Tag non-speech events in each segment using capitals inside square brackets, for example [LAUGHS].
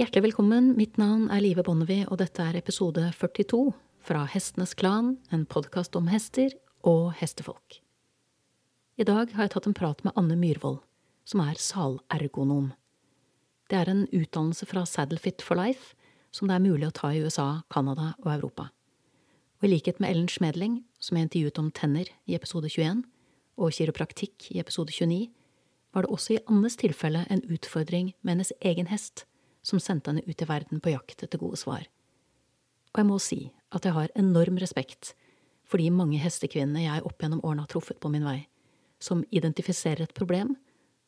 Hjertelig velkommen. Mitt navn er Live Bonnevie, og dette er episode 42 fra Hestenes Klan, en podkast om hester og hestefolk. I dag har jeg tatt en prat med Anne Myhrvold, som er salergonom. Det er en utdannelse fra Saddlefit for Life som det er mulig å ta i USA, Canada og Europa. Og i likhet med Ellen Schmedling, som jeg intervjuet om tenner i episode 21, og kiropraktikk i episode 29, var det også i Annes tilfelle en utfordring med hennes egen hest som sendte henne ut i verden på jakt etter gode svar. Og jeg må si at jeg har enorm respekt for de mange hestekvinnene jeg opp gjennom årene har truffet på min vei, som identifiserer et problem,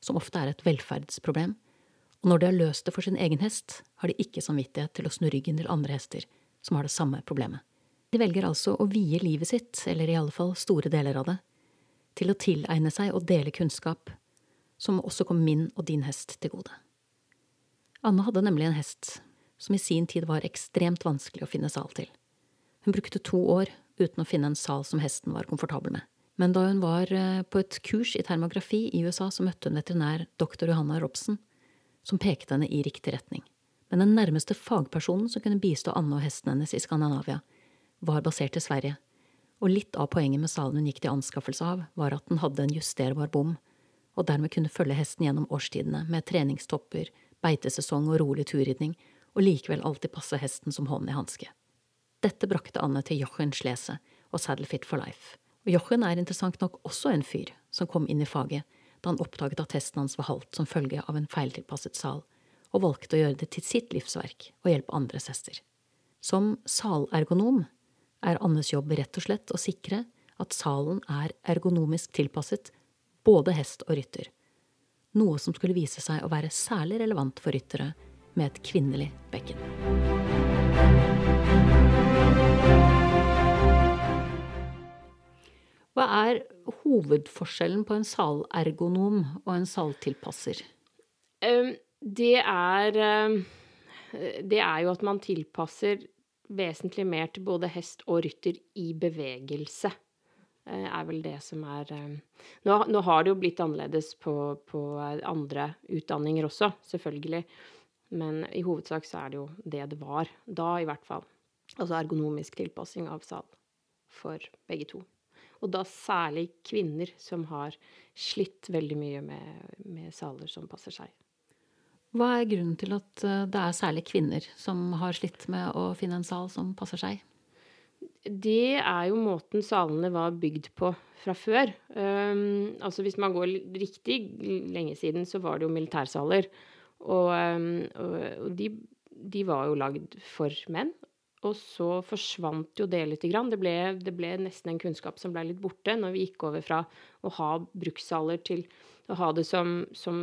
som ofte er et velferdsproblem, og når de har løst det for sin egen hest, har de ikke samvittighet til å snu ryggen til andre hester som har det samme problemet. De velger altså å vie livet sitt, eller i alle fall store deler av det, til å tilegne seg og dele kunnskap, som også kom min og din hest til gode. Anne hadde nemlig en hest som i sin tid var ekstremt vanskelig å finne sal til. Hun brukte to år uten å finne en sal som hesten var komfortabel med. Men da hun var eh, på et kurs i termografi i USA, så møtte hun veterinær doktor Johanna Robson, som pekte henne i riktig retning. Men den nærmeste fagpersonen som kunne bistå Anne og hesten hennes i Skandinavia, var basert i Sverige, og litt av poenget med salen hun gikk til anskaffelse av, var at den hadde en justerbar bom, og dermed kunne følge hesten gjennom årstidene med treningstopper, beitesesong og rolig turridning, og likevel alltid passe hesten som hånd i hanske. Dette brakte Anne til Jochen Schlese og Saddle Fit for Life. Og Jochen er interessant nok også en fyr som kom inn i faget da han oppdaget at hesten hans var halvt som følge av en feiltilpasset sal, og valgte å gjøre det til sitt livsverk å hjelpe andres hester. Som salergonom er Annes jobb rett og slett å sikre at salen er ergonomisk tilpasset både hest og rytter, noe som skulle vise seg å være særlig relevant for ryttere med et kvinnelig bekken. Hva er hovedforskjellen på en salergonom og en saltilpasser? Det er Det er jo at man tilpasser vesentlig mer til både hest og rytter i bevegelse. Eh, er vel det som er nå, nå, har det jo blitt annerledes på, på, andre utdanninger også, selvfølgelig. Men i hovedsak så er det jo det det var da, i hvert fall. Altså ergonomisk tilpassing av sal for begge to. Og da særlig kvinner som har slitt veldig mye med, med saler som passer seg. Hva er grunnen til at eh, det er særlig kvinner som har slitt med å finne en sal som passer seg? Det er jo måten salene var bygd på fra før. Um, altså hvis man går riktig lenge siden, så var det jo militærsaler. Og, um, og, de, de, var jo lagd for menn. Og så forsvant jo det lite grann. Det ble, det ble, nesten en kunnskap som ble litt borte når vi gikk over fra å ha brukssaler til å ha det som, som,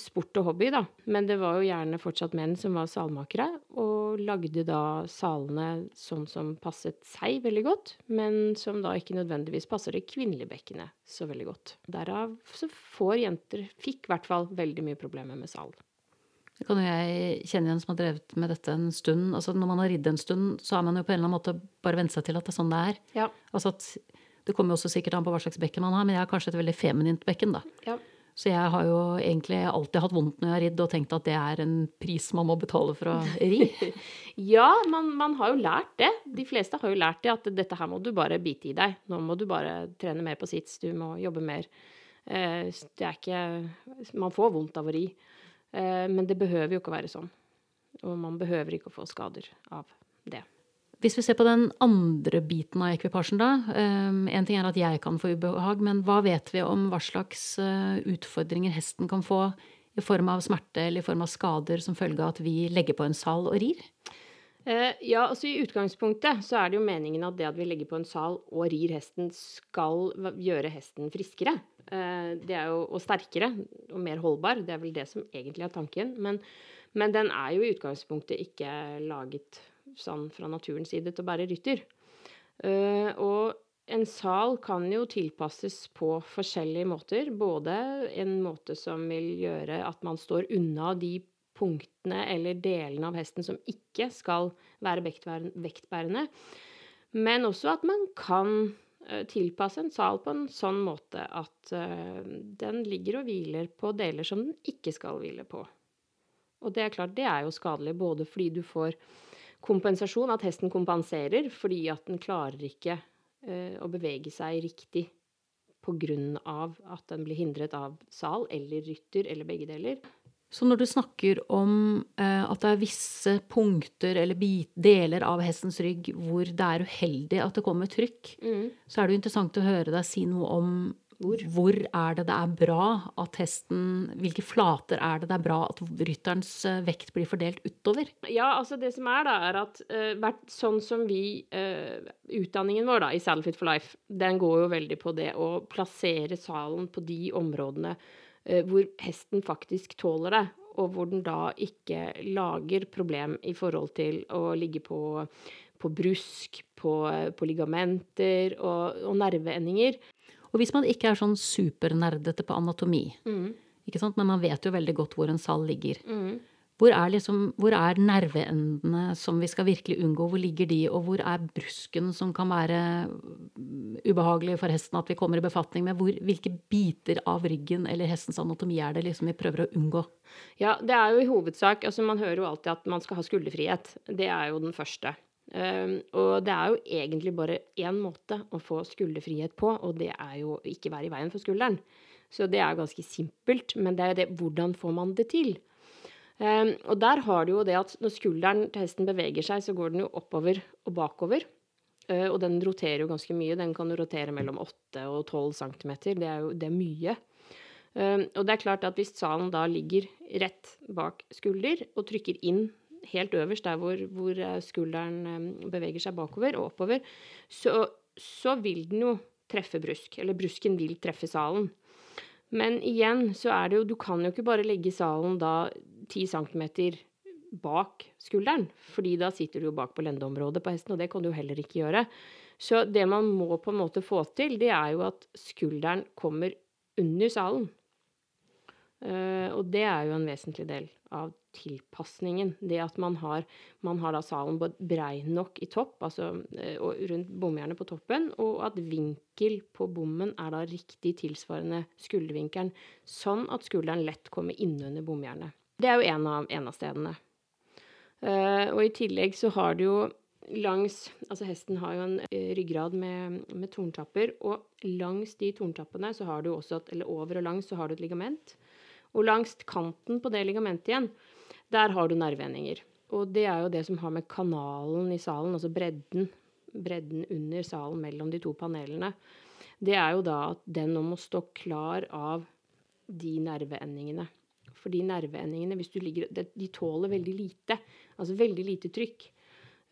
sport og hobby, da. Men det var jo gjerne fortsatt menn som var salmakere, og lagde da salene sånn som passet seg veldig godt, men som da ikke nødvendigvis passer det kvinnelige bekkenet så veldig godt. Derav så får jenter, fikk i hvert fall, veldig mye problemer med sal. Det kan jo jeg kjenne igjen som har drevet med dette en stund. Altså Når man har ridd en stund, så har man jo på en eller annen måte bare vent seg til at det er sånn det er. Ja. Altså at Det kommer jo også sikkert an på hva slags bekken man har, men jeg har kanskje et veldig feminint bekken, da. Ja. Så jeg har jo egentlig alltid hatt vondt når jeg har ridd, og tenkt at det er en pris man må betale for å ri. [LAUGHS] ja, man, man, har jo lært det. De fleste har jo lært det, at dette her må du bare bite i deg. Nå må du bare trene mer på sits, du må jobbe mer. Eh, det er ikke Man får vondt av å ri. Eh, men det behøver jo ikke å være sånn. Og man behøver ikke å få skader av det. Hvis vi ser på den andre biten av ekvipasjen, da. Um, en ting er at jeg kan få ubehag, men hva vet vi om hva slags uh, utfordringer hesten kan få i form av smerte eller i form av skader som følge av at vi legger på en sal og rir? Uh, ja, altså I utgangspunktet så er det jo meningen at det at vi legger på en sal og rir hesten, skal gjøre hesten friskere. Eh, det er jo, og sterkere og mer holdbar. Det er vel det som egentlig er tanken. Men, men den er jo i utgangspunktet ikke laget sånn fra naturens side til å bære rytter. Uh, og en sal kan jo tilpasses på forskjellige måter. Både en måte som vil gjøre at man står unna de punktene eller delene av hesten som ikke skal være vektbærende, men også at man kan Eh, tilpasse en sal på en sånn måte at uh, den ligger og hviler på deler som den ikke skal hvile på. Og det er klart, det er jo skadelig både fordi du får kompensasjon, at hesten kompenserer fordi at den klarer ikke eh, å bevege seg riktig pga. at den blir hindret av sal eller rytter eller begge deler. Så når du snakker om eh, at det er visse punkter eller bit, deler av hestens rygg hvor det er uheldig at det kommer trykk, Mm. så er det jo interessant å høre deg si noe om hvor, hvor er det det er bra at hesten Hvilke flater er det det er bra at rytterens eh, vekt blir fordelt utover? Ja, altså det som er da, er at uh, sånn som vi uh, Utdanningen vår da, i Saddle Fit for Life, den går jo veldig på det å plassere salen på de områdene uh, hvor hesten faktisk tåler det, og hvor den da ikke lager problem i forhold til å ligge på, på brusk, på, på ligamenter og, og nerveendinger. Og hvis man ikke er sånn supernerdete på anatomi, ikke sant? men man vet jo veldig godt hvor en sal ligger, hvor er, liksom, hvor er nerveendene som vi skal virkelig unngå? Hvor ligger de, og hvor er brusken som kan være mm, ubehagelig for hesten at vi kommer i befatning med? Hvor, hvilke biter av ryggen eller hestens anatomi er det liksom vi prøver å unngå? Ja, det er jo i hovedsak altså Man hører jo alltid at man skal ha skulderfrihet. Det er jo den første. Um, og det er jo egentlig bare én måte å få skulderfrihet på, og det er jo ikke være i veien for skulderen. Så det er ganske simpelt, men det er jo det hvordan får man det til? Um, og der har du jo det at når skulderen til hesten beveger seg, så går den jo oppover og bakover. Uh, og den roterer jo ganske mye. Den kan rotere mellom 8 og 12 cm. Det er jo det er mye. Um, og det er klart at hvis salen da ligger rett bak skulder og trykker inn helt øverst der hvor, hvor eh, skulderen um, beveger seg bakover og oppover, så, så vil den jo treffe brusk. Eller brusken vil treffe salen. Men igjen så er det jo Du kan jo ikke bare legge salen da 10 cm bak skulderen, fordi da sitter du jo bak på lendeområdet på hesten, og det kan du jo heller ikke gjøre. Så det man må på en måte få til, det er jo at skulderen kommer under salen. Uh, og det er jo en vesentlig del av tilpasningen. Det at man har, man har da salen brei nok i topp, altså eh, rundt bomjernet på toppen, og at vinkel på bommen er da riktig tilsvarende skuldervinkelen, sånn at skulderen lett kommer innunder bomjernet. Det er jo en av, en av stedene. Uh, og i tillegg så har du jo langs Altså hesten har jo en eh, ryggrad med, med torntapper, og langs de torntappene så har du også et, Eller over og langs så har du et ligament. Og langs kanten på det ligamentet igjen, der har du nerveendinger. Og det er jo det som har med kanalen i salen, altså bredden, bredden under salen mellom de to panelene. Det er jo da at den nå må stå klar av de nerveendingene. For de nerveendingene, hvis du ligger De tåler veldig lite. Altså veldig lite trykk.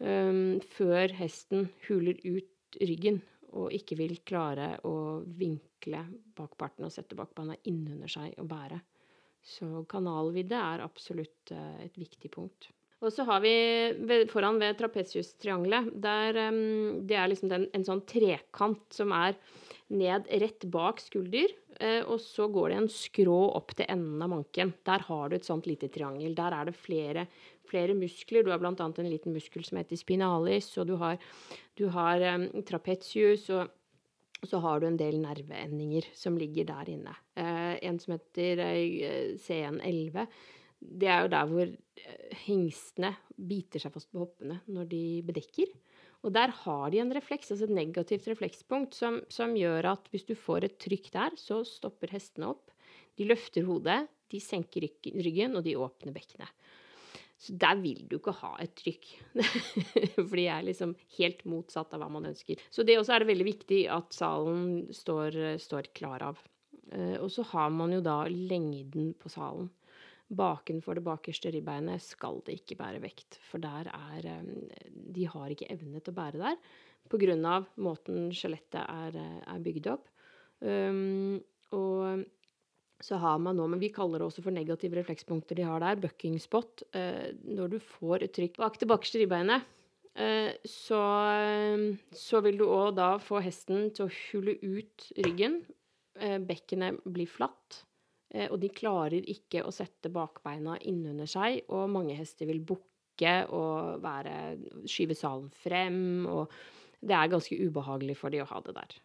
Um, før hesten huler ut ryggen og ikke vil klare å vinkle bakparten og sette bakbeina innunder seg og bære. Så kanalvidde er absolutt uh, et viktig punkt. Og så har vi foran ved trapesiustriangelet, der um, det er liksom den, en sånn trekant som er ned rett bak skulder, uh, og så går det en skrå opp til enden av manken. Der har du et sånt lite triangel. Der er det flere, flere muskler. Du har bl.a. en liten muskel som heter spinalis, og du har, du har um, trapetius. og så har du en del nerveendinger som ligger der inne. Eh, en som heter C111. Det er jo der hvor eh, hingstene biter seg fast på hoppene når de bedekker. Og der har de en refleks, altså et negativt reflekspunkt, som, som gjør at hvis du får et trykk der, så stopper hestene opp. De løfter hodet, de senker ryggen, og de åpner bekkenet. Så der vil du ikke ha et trykk. [LAUGHS] For de er liksom helt motsatt av hva man ønsker. Så det også er det veldig viktig at salen står, står klar av. Eh, og så har man jo da lengden på salen. Bakenfor det bakerste ribbeinet skal det ikke bære vekt, for der er eh, De har ikke evne til å bære der pga. måten skjelettet er, er, bygd opp. Um, og så har man nå, men vi kaller det også for negative reflekspunkter de har der, bucking spot. Eh, når du får et trykk bak det bakerste ribbeinet, eh, så, så, vil du òg da få hesten til å hule ut ryggen. Eh, bekkenet blir flatt, eh, og de klarer ikke å sette bakbeina innunder seg. Og mange hester vil bukke og være, skyve salen frem, og det er ganske ubehagelig for de å ha det der.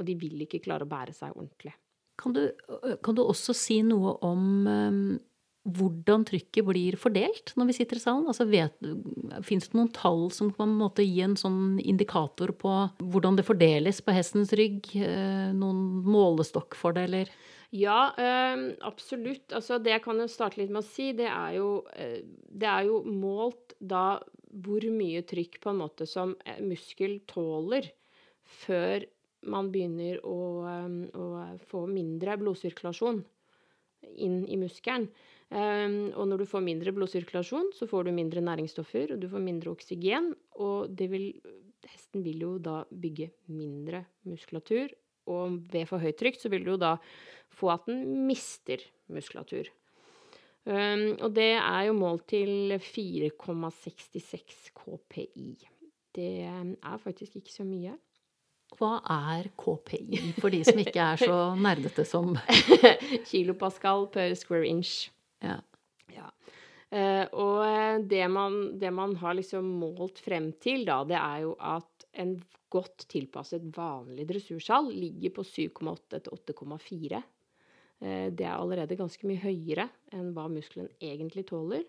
Og de vil ikke klare å bære seg ordentlig. Kan du, kan du, også si noe om um, hvordan trykket blir fordelt når vi sitter i salen? Altså Fins det noen tall som på en måte gi en sånn indikator på hvordan det fordeles på hestens rygg? Eh, noen målestokk for det. Ja, øh, absolutt. Altså, det jeg kan jo starte litt med å si, det er jo, øh, det er jo målt da hvor mye trykk på en måte som muskel tåler før man begynner å, øh, å få mindre blodsirkulasjon inn i muskelen. Um, og når du får mindre blodsirkulasjon, så får du mindre næringsstoffer, og du får mindre oksygen. Og vil, hesten vil jo da bygge mindre muskulatur. Og ved for høyt trykk så vil du jo da få at den mister muskulatur. Um, og det er jo målt til 4,66 KPI. Det er faktisk ikke så mye. Hva er KPI [LAUGHS] for de som ikke er så nerdete som [LAUGHS] Kilopascal per square inch. Ja. ja. Uh, og det man, det man, har liksom målt frem til, da, det er jo at en godt tilpasset vanlig dressursal ligger på 7,8 til 8,4. Uh, det er allerede ganske mye høyere enn hva muskelen egentlig tåler.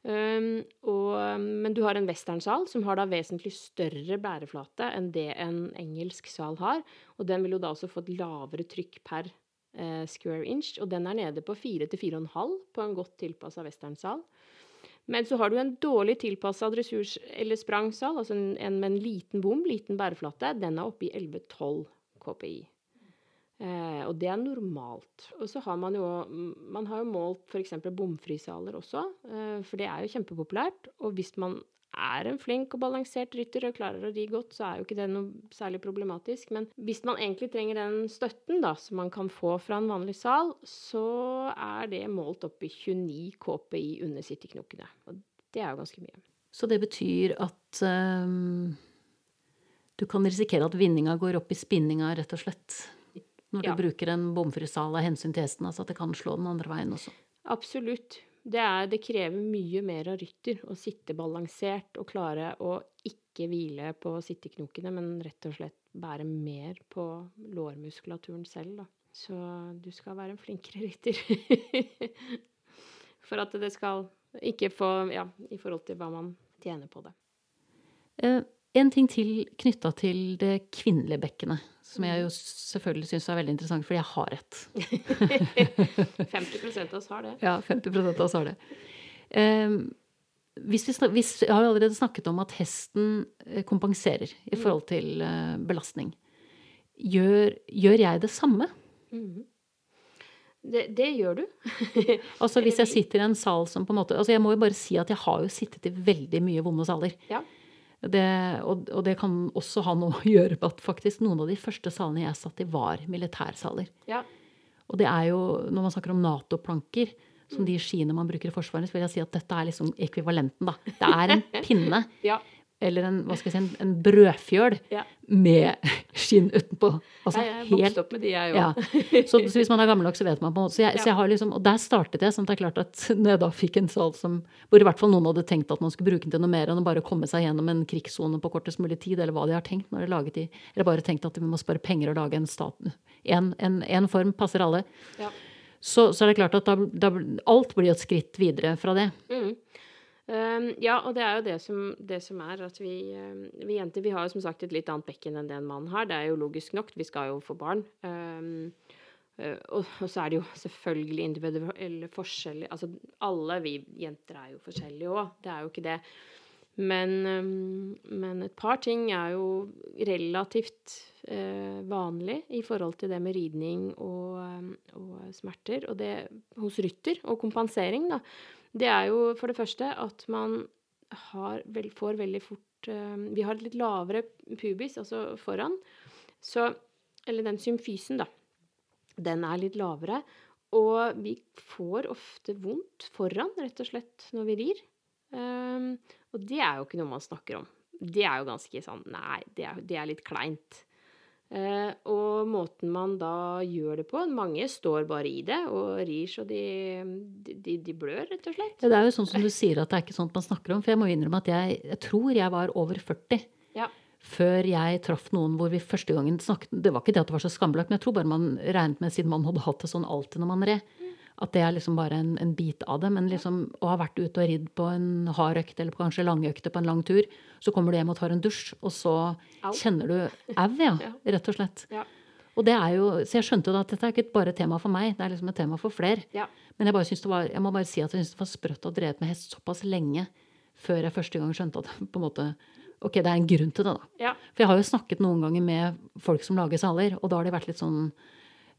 Um, og, men du har en westernsal som har da vesentlig større bæreflate enn det en engelsk sal har. Og den vil jo da også få et lavere trykk per uh, square inch, og den er nede på 4-4,5 på en godt tilpassa westernsal. Men så har du en dårlig tilpassa dressurs- eller sprangsal, altså en, en, med en liten bom, liten bæreflate. Den er oppe i 11-12 KPI. Eh, og det er normalt. Og så har man jo Man har jo målt f.eks. bomfrisaler også, eh, for det er jo kjempepopulært. Og hvis man er en flink og balansert rytter og klarer å ri godt, så er jo ikke det noe særlig problematisk. Men hvis man egentlig trenger den støtten da, som man kan få fra en vanlig sal, så er det målt opp i 29 KPI under sitteknokene. Og det er jo ganske mye. Så det betyr at um, du kan risikere at vinninga går opp i spinninga, rett og slett? Når du bruker en bomfri sal av hensyn til hesten, altså at det kan slå den andre veien også? Absolutt det, er, det, krever mye mer av rytter å sitte balansert og klare å ikke hvile på sitteknokene, men rett og slett bære mer på lårmuskulaturen selv, da. Så du skal være en flinkere rytter. [LAUGHS] For at det skal ikke få Ja, i forhold til hva man tjener på det. Uh, en ting til knytta til det kvinnelige bekkenet, som jeg jo selvfølgelig syns er veldig interessant, fordi jeg har et. 50% [LAUGHS] av oss har det. Ja, 50% av oss har det. Um, hvis vi, hvis, jeg har jo allerede snakket om at hesten eh, kompenserer i mm. forhold til uh, belastning. Gjør, gjør, jeg det samme? Mm. Det, det, gjør du. [LAUGHS] altså Hvis jeg sitter i en sal som på en måte altså Jeg må jo bare si at jeg har jo sittet i veldig mye vonde saler. Ja. Det, og, og, det kan også ha noe å gjøre med at faktisk noen av de første salene jeg satt i, var militærsaler. Ja. Og det er jo, når man snakker om Nato-planker, som de skiene man bruker i Forsvaret, så vil jeg si at dette er liksom ekvivalenten, da. Det er en pinne. [LAUGHS] ja eller en, hva skal jeg si, en, en brødfjøl ja. med [LAUGHS] skinn utenpå. Altså, jeg er vokst opp med de, jeg òg. Ja. Så, så, hvis man er gammel nok, så vet man på en måte. Så jeg, ja. så jeg har liksom, og der startet jeg. sånn at det er klart at [LAUGHS] når jeg da fikk en sal som, hvor i hvert fall noen hadde tenkt at man skulle bruke den til noe mer enn å bare komme seg gjennom en krigssone på kortest mulig tid, eller hva de har tenkt når de laget de, eller bare tenkt at vi må spare penger og lage en stat. En, en, en form passer alle. Så, så, er det klart at da, da, alt blir et skritt videre fra det. Mm. Um, ja, og det er jo det som, det som er at vi, um, vi, jenter vi har jo som sagt et litt annet bekken enn det en mann har. Det er jo logisk nok, vi skal jo få barn. Um, og, og, så er det jo selvfølgelig individuelle forskjeller Altså alle vi jenter er jo forskjellige òg, det er jo ikke det. Men, men, et par ting er jo relativt uh, vanlig i forhold til det med ridning og, og smerter. Og det hos rytter, og kompensering, da det er jo for det første at man vel, får veldig fort uh, Vi har et litt lavere pubis, altså foran. Så Eller den symfysen, da. Den er litt lavere. Og vi får ofte vondt foran, rett og slett, når vi rir. Um, og det er jo ikke noe man snakker om. Det er jo ganske sånn Nei, det er, det er litt kleint. Eh, og måten man da gjør det på Mange står bare i det og rir så de, de, de blør, rett og slett. Ja, det er jo sånn som du sier at det er ikke sånt man snakker om. For jeg må innrømme at jeg, jeg tror jeg var over 40 ja. før jeg traff noen hvor vi første gangen snakket Det var ikke det at det var så skambelagt, men jeg tror bare man regnet med, siden man hadde hatt det sånn alltid når man red, At det er liksom bare en, en bit av det. Men liksom å ha vært ute og ridd på en hard økt, eller på kanskje langøkte på en lang tur, så kommer du hjem og tar en dusj, og så Au. kjenner du au, ja, [LAUGHS] Ja. rett og slett. Ja. Og det er jo, Så jeg skjønte jo da at dette er ikke bare et tema for meg, det er liksom et tema for flere. Ja. Men jeg, bare synes det var, jeg må bare si at jeg syns det var sprøtt å ha drevet med hest såpass lenge før jeg første gang skjønte at på en måte, ok, det er en grunn til det. da. Ja. For jeg har jo snakket noen ganger med folk som lager saler, og da har de vært litt sånn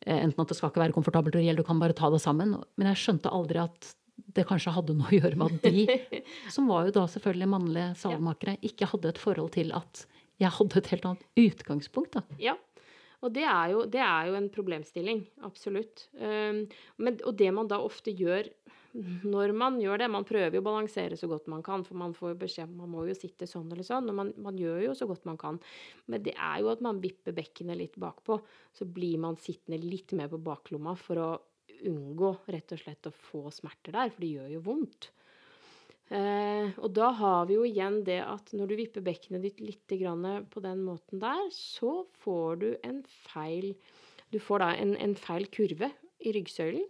Enten at det skal ikke være komfortabelt, eller du kan bare ta det sammen. Men jeg skjønte aldri at det kanskje hadde noe å gjøre med at de, [LAUGHS] som var jo da selvfølgelig mannlige salmakere, ikke hadde et forhold til at jeg hadde et helt annet utgangspunkt. da. Ja. Og det er jo, det er jo en problemstilling. Absolutt. Um, men, og det man da ofte gjør når man gjør det Man prøver jo å balansere så godt man kan, for man får beskjed man må jo sitte sånn eller sånn. Og man, man gjør jo så godt man kan. Men det er jo at man vipper bekkenet litt bakpå. Så blir man sittende litt mer på baklomma for å unngå rett og slett å få smerter der, for det gjør jo vondt. Eh, og da har vi jo igjen det at når du vipper bekkenet ditt litt på den måten der, så får du en feil Du får da en, en feil kurve i ryggsøylen,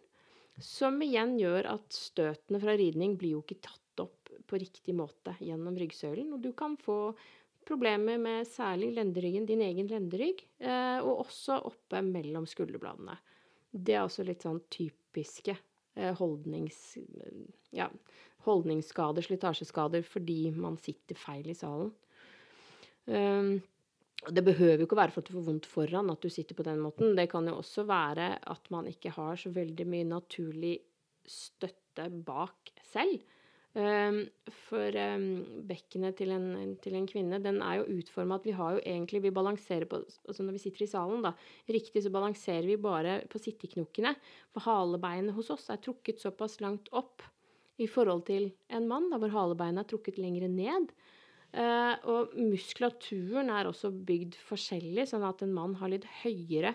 som igjen gjør at støtene fra ridning blir jo ikke tatt opp på riktig måte gjennom ryggsøylen, og du kan få problemer med særlig lenderyggen, din egen lenderygg, eh, og også oppe mellom skulderbladene. Det er også litt sånn typiske eh, holdnings... Ja, holdningsskader, slitasjeskader, fordi man sitter feil i salen. Um, det behøver jo ikke være for at du får vondt foran at du sitter på den måten. Det kan jo også være at man ikke har så veldig mye naturlig støtte bak selv. Um, for um, bekkenet til en, til en kvinne, den er jo utforma at vi har jo egentlig Vi balanserer på Altså når vi sitter i salen, da, riktig så balanserer vi bare på sitteknokene. For halebeinet hos oss er trukket såpass langt opp i forhold til en mann, da, hvor halebeinet er trukket lengre ned. Eh, og muskulaturen er også bygd forskjellig, sånn at en mann har litt høyere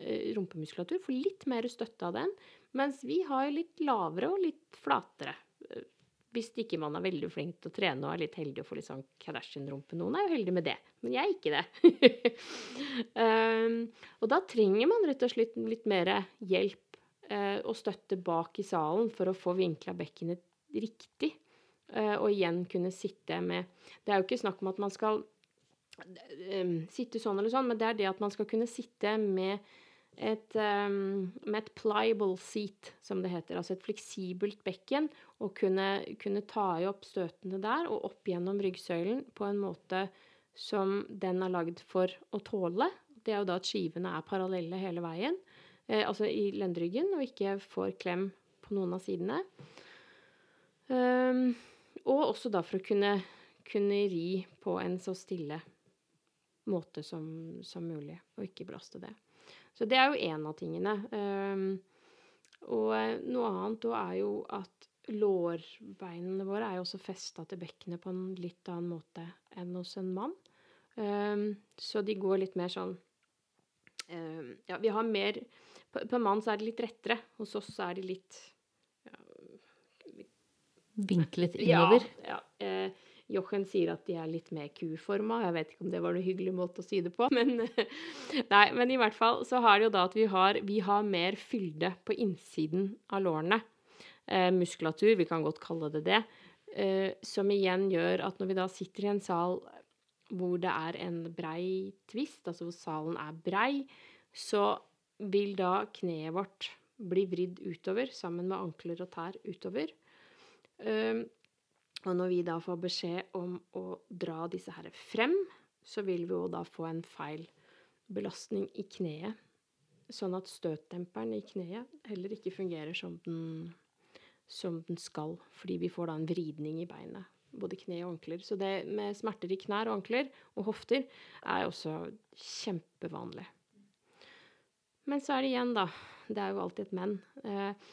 eh, rumpemuskulatur, får litt mer støtte av den, mens vi har litt lavere og litt flatere. Eh, hvis ikke man er veldig flink til å trene og er litt heldig å få litt sånn Kardashian-rumpe. Noen er jo heldige med det, men jeg er ikke det. um, [LAUGHS] og da trenger man rett og slett litt mer hjelp uh, og støtte bak i salen for å få vinkla bekkenet riktig. Eh, og igjen kunne sitte med Det er jo ikke snakk om at man skal eh, sitte sånn eller sånn, men det er det at man skal kunne sitte med et, um, med et pliable seat, som det heter. Altså et fleksibelt bekken. Og kunne, kunne ta i opp støtene der og opp gjennom ryggsøylen på en måte som den er lagd for å tåle. Det er jo da at skivene er parallelle hele veien. Eh, altså i lendryggen, og ikke får klem på noen av sidene. Um, og også da for å kunne, kunne ri på en så stille måte som, som mulig, og ikke belaste det. Så det er jo én av tingene. Um, og noe annet da er jo at lårbeinene våre er jo også festa til bekkenet på en litt annen måte enn hos en mann. Um, så de går litt mer sånn um, Ja, vi har mer På, en mann så er det litt rettere. Hos oss er de litt Vinklet innover. Ja. ja eh, Jochen sier at de er litt mer kuforma. Jeg vet ikke om det var noen hyggelig måte å si det på, [LAUGHS] men Nei, men i hvert fall så har det jo da at vi har, vi har mer fylde på innsiden av lårene. Eh, muskulatur, vi kan godt kalle det det. Eh, som igjen gjør at når vi da sitter i en sal hvor det er en brei tvist, altså hvor salen er brei, så vil da kneet vårt bli vridd utover sammen med ankler og tær utover. Um, og når vi da får beskjed om å dra disse her frem, så vil vi jo da få en feil belastning i kneet. Sånn at støtdemperen i kneet heller ikke fungerer som den, som den skal. Fordi vi får da en vridning i beinet. Både kne og ankler. Så det med smerter i knær og ankler og hofter er også kjempevanlig. Men så er det igjen, da. Det er jo alltid et men. Eh,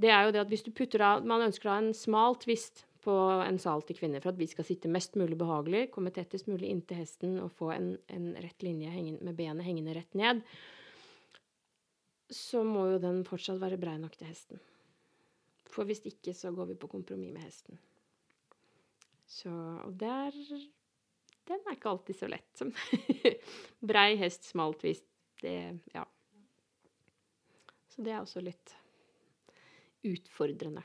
det er jo det at hvis du putter av Man ønsker da en smal tvist på en sal til kvinner for at vi skal sitte mest mulig behagelig, komme tettest mulig inntil hesten og få en, en rett linje med benet hengende rett ned, så må jo den fortsatt være brei nok til hesten. For hvis ikke, så går vi på kompromiss med hesten. Så Og der Den er ikke alltid så lett. Som [LAUGHS] brei hest, smal tvist. Det Ja. Så det er også litt utfordrende.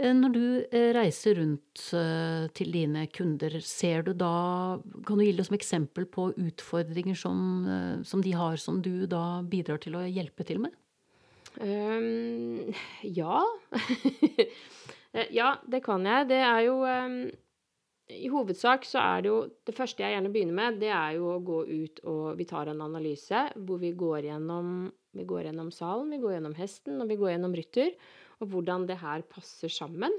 Eh, når du eh, reiser rundt eh, til dine kunder, ser du da Kan du gi dem som eksempel på utfordringer som, som, de har, som du da bidrar til å hjelpe til med? Um, ja. [LAUGHS] ja, det kan jeg. Det er jo um, I hovedsak så er det jo Det første jeg gjerne begynner med, det er jo å gå ut og Vi tar en analyse hvor vi går gjennom, vi går gjennom salen, vi går gjennom hesten, og vi går gjennom rytter og hvordan det her passer sammen.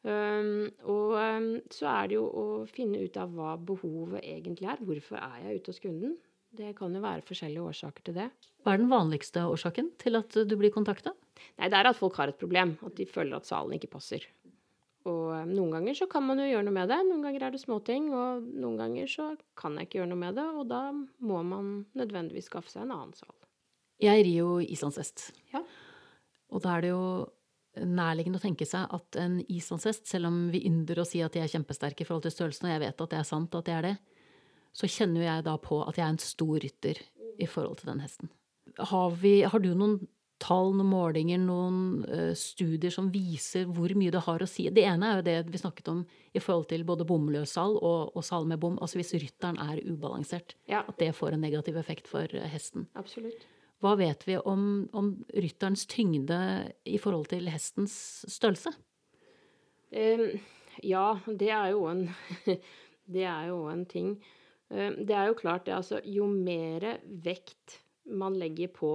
Um, og um, så er det jo å finne ut av hva behovet egentlig er. Hvorfor er jeg ute hos kunden? Det kan jo være forskjellige årsaker til det. Hva er den vanligste årsaken til at du blir kontakta? Det er at folk har et problem. At de føler at salen ikke passer. Og noen ganger så kan man jo gjøre noe med det. Noen ganger er det småting. Og noen ganger så kan jeg ikke gjøre noe med det. Og da må man nødvendigvis skaffe seg en annen sal. Jeg rir jo islandshest. Ja. Og da er det jo nærliggende å tenke seg at en islandshest, selv om vi ynder å si at de er kjempesterke i forhold til størrelsen, og jeg vet at det er sant at de er det, så kjenner jeg da på at jeg er en stor rytter i forhold til den hesten. Har, vi, har du noen tall, noen målinger, noen uh, studier som viser hvor mye det har å si? Det ene er jo det vi snakket om i forhold til både bomløs sal og, og sal med bom. Altså hvis rytteren er ubalansert. Ja. At det får en negativ effekt for hesten. Absolutt. Hva vet vi om, om rytterens tyngde i forhold til hestens størrelse? Um, ja, det er jo en [LAUGHS] Det er jo en ting. Det er jo klart, det, altså Jo mer vekt man legger på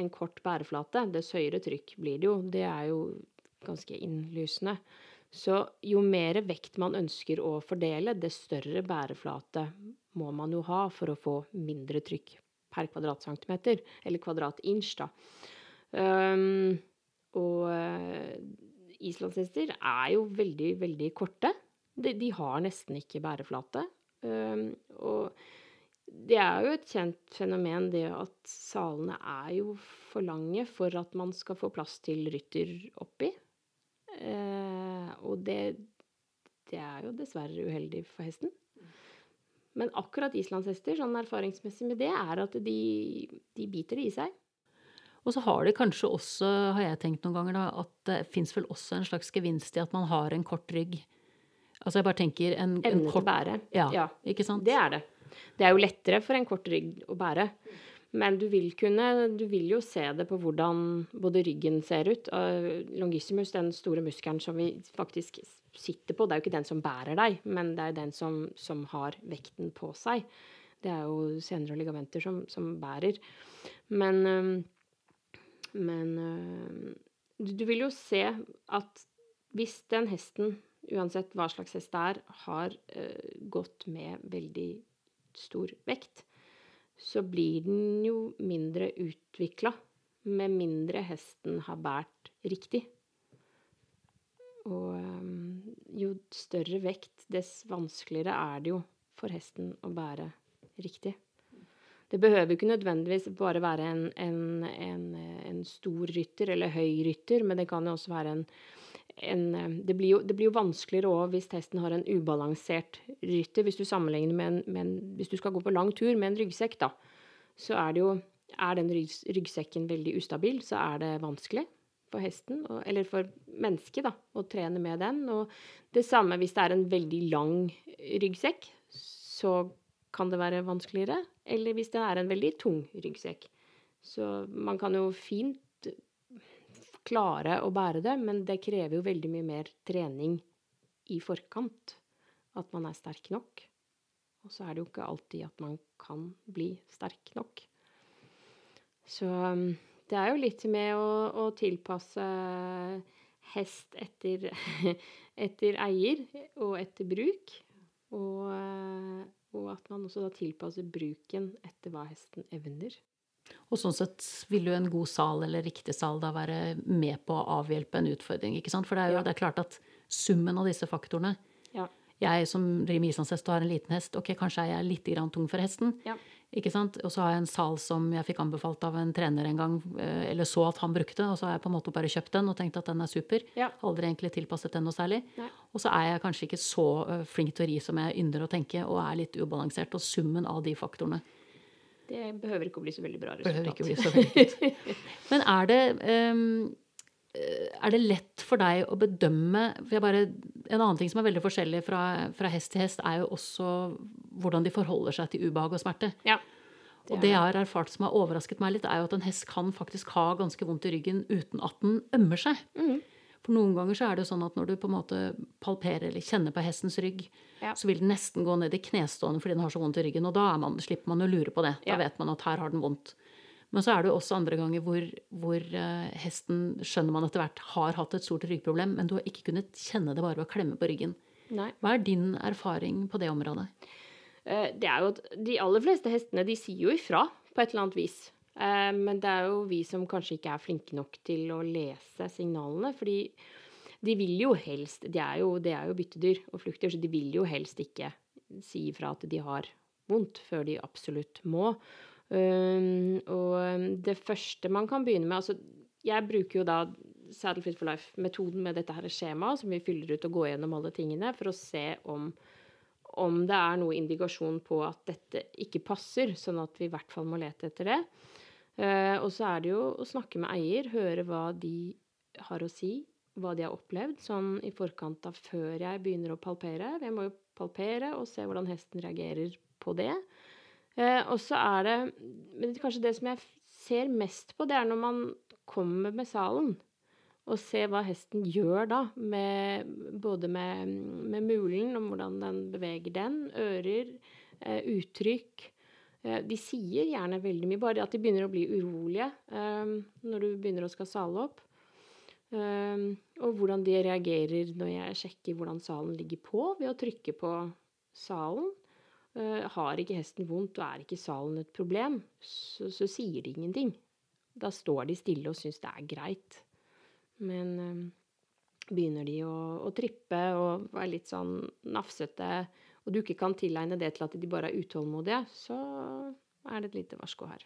en kort bæreflate, dess høyere trykk blir det jo. Det er jo ganske innlysende. Så jo mer vekt man ønsker å fordele, dess større bæreflate må man jo ha for å få mindre trykk per kvadratcentimeter, eller kvadratinch, da. Um, og uh, islandshester er jo veldig, veldig korte. De, de har nesten ikke bæreflate. Um, og det er jo et kjent fenomen, det at salene er jo for lange for at man skal få plass til rytter oppi. Uh, og det, det er jo dessverre uheldig for hesten. Men akkurat islandshester, sånn erfaringsmessig med det, er at de, de biter det i seg. Og så har det kanskje også, har jeg tenkt noen ganger, da, at det fins vel også en slags gevinst i at man har en kort rygg. Altså jeg bare tenker en, Evne en kort til å bære. Ja, Ja. ikke sant? Det er det. Det er jo lettere for en kort rygg å bære. Men du vil kunne Du vil jo se det på hvordan både ryggen ser ut. og longissimus, den store muskelen som vi faktisk sitter på, det er jo ikke den som bærer deg, men det er den som, som har vekten på seg. Det er jo senere ligamenter som, som bærer. Men, men du, vil jo se at hvis den hesten, uansett hva slags hest det er, har uh, gått med veldig stor vekt, så blir den jo mindre utvikla, med mindre hesten har båret riktig. Og um, jo større vekt, dess vanskeligere er det jo for hesten å bære riktig. Det behøver ikke nødvendigvis bare være en, en, en, en stor rytter eller høy rytter, men det kan jo også være en, det, blir jo, det blir jo vanskeligere òg hvis hesten har en ubalansert rytter. Hvis du sammenligner med en, Hvis du skal gå på lang tur med en ryggsekk, da, så er det jo Er den ryggsekken veldig ustabil, så er det vanskelig for hesten, eller for mennesket, da, å trene med den. Og det samme hvis det er en veldig lang ryggsekk, så kan det være vanskeligere. Eller hvis det er en veldig tung ryggsekk. Så man kan jo fint klare å bære det, men det krever jo veldig mye mer trening i forkant. At man er sterk nok. Og så er det jo ikke alltid at man kan bli sterk nok. Så det er jo litt med å, å tilpasse hest etter, [LAUGHS] etter, eier og etter bruk. Og, og, at man også da tilpasser bruken etter hva hesten evner. Og sånn sett vil jo en god sal eller riktig sal da være med på å avhjelpe en utfordring. ikke sant? For det er jo Ja. det er klart at summen av disse faktorene Ja. Jeg som driver med islandshest og har en liten hest, ok, kanskje er jeg litt grann tung for hesten. Ja. Ikke sant? Og så har jeg en sal som jeg fikk anbefalt av en trener en gang, eh, eller så at han brukte, og så har jeg på en måte bare kjøpt den og tenkt at den er super. Aldri egentlig tilpasset den noe særlig. Nei. Og så er jeg kanskje ikke så eh, flink til å ri som jeg ynder å tenke, og er litt ubalansert. Og summen av de faktorene Det behøver ikke å bli så veldig bra resultat. [LAUGHS] Men er det eh, er det lett for deg å bedømme bare, En annen ting som er veldig forskjellig fra, fra, hest til hest, er jo også hvordan de forholder seg til ubehag og smerte. Ja. Det og det jeg har erfart som har overrasket meg litt, er jo at en hest kan faktisk ha ganske vondt i ryggen uten at den ømmer seg. Mm. For noen ganger så er det jo sånn at når du på en måte palperer eller kjenner på hestens rygg, ja. så vil den nesten gå ned i knestående fordi den har så vondt i ryggen. Og da man, slipper man å lure på det. Da ja. vet man at her har den vondt. Men så er det jo også andre ganger hvor, hvor uh, hesten skjønner man etter hvert har hatt et stort ryggproblem, men du har ikke kunnet kjenne det bare ved å klemme på ryggen. Nei. Hva er din erfaring på det området? Uh, det er jo at De aller fleste hestene de sier jo ifra på et eller annet vis. Uh, men det er jo vi som kanskje ikke er flinke nok til å lese signalene. fordi de vil jo helst Det er jo, det er jo byttedyr og flukter, så de vil jo helst ikke si ifra at de har vondt før de absolutt må. Um, og um, det første man kan begynne med altså Jeg bruker jo da Saddle Fit for Life-metoden med dette her skjemaet, som vi fyller ut og går gjennom alle tingene, for å se om, om det er noe indikasjon på at dette ikke passer, sånn at vi i hvert fall må lete etter det. Uh, og så er det jo å snakke med eier, høre hva de har å si, hva de har opplevd, sånn i forkant av før jeg begynner å palpere. Jeg må jo palpere og se hvordan hesten reagerer på det. Eh, og så er det Men kanskje det som jeg ser mest på, det er når man kommer med salen. Og ser hva hesten gjør da, med, både med, med mulen og hvordan den beveger den, ører, eh, uttrykk. Eh, de sier gjerne veldig mye, bare at de begynner å bli urolige eh, når du begynner å skal sale opp. Eh, og hvordan de reagerer når jeg sjekker hvordan salen ligger på, ved å trykke på salen. Uh, har ikke hesten vondt og er ikke salen et problem, så, så, sier de ingenting. Da står de stille og syns det er greit. Men uh, begynner de å, å, trippe og være litt sånn nafsete, og du ikke kan tilegne det til at de bare er utålmodige, så er det et lite varsko her.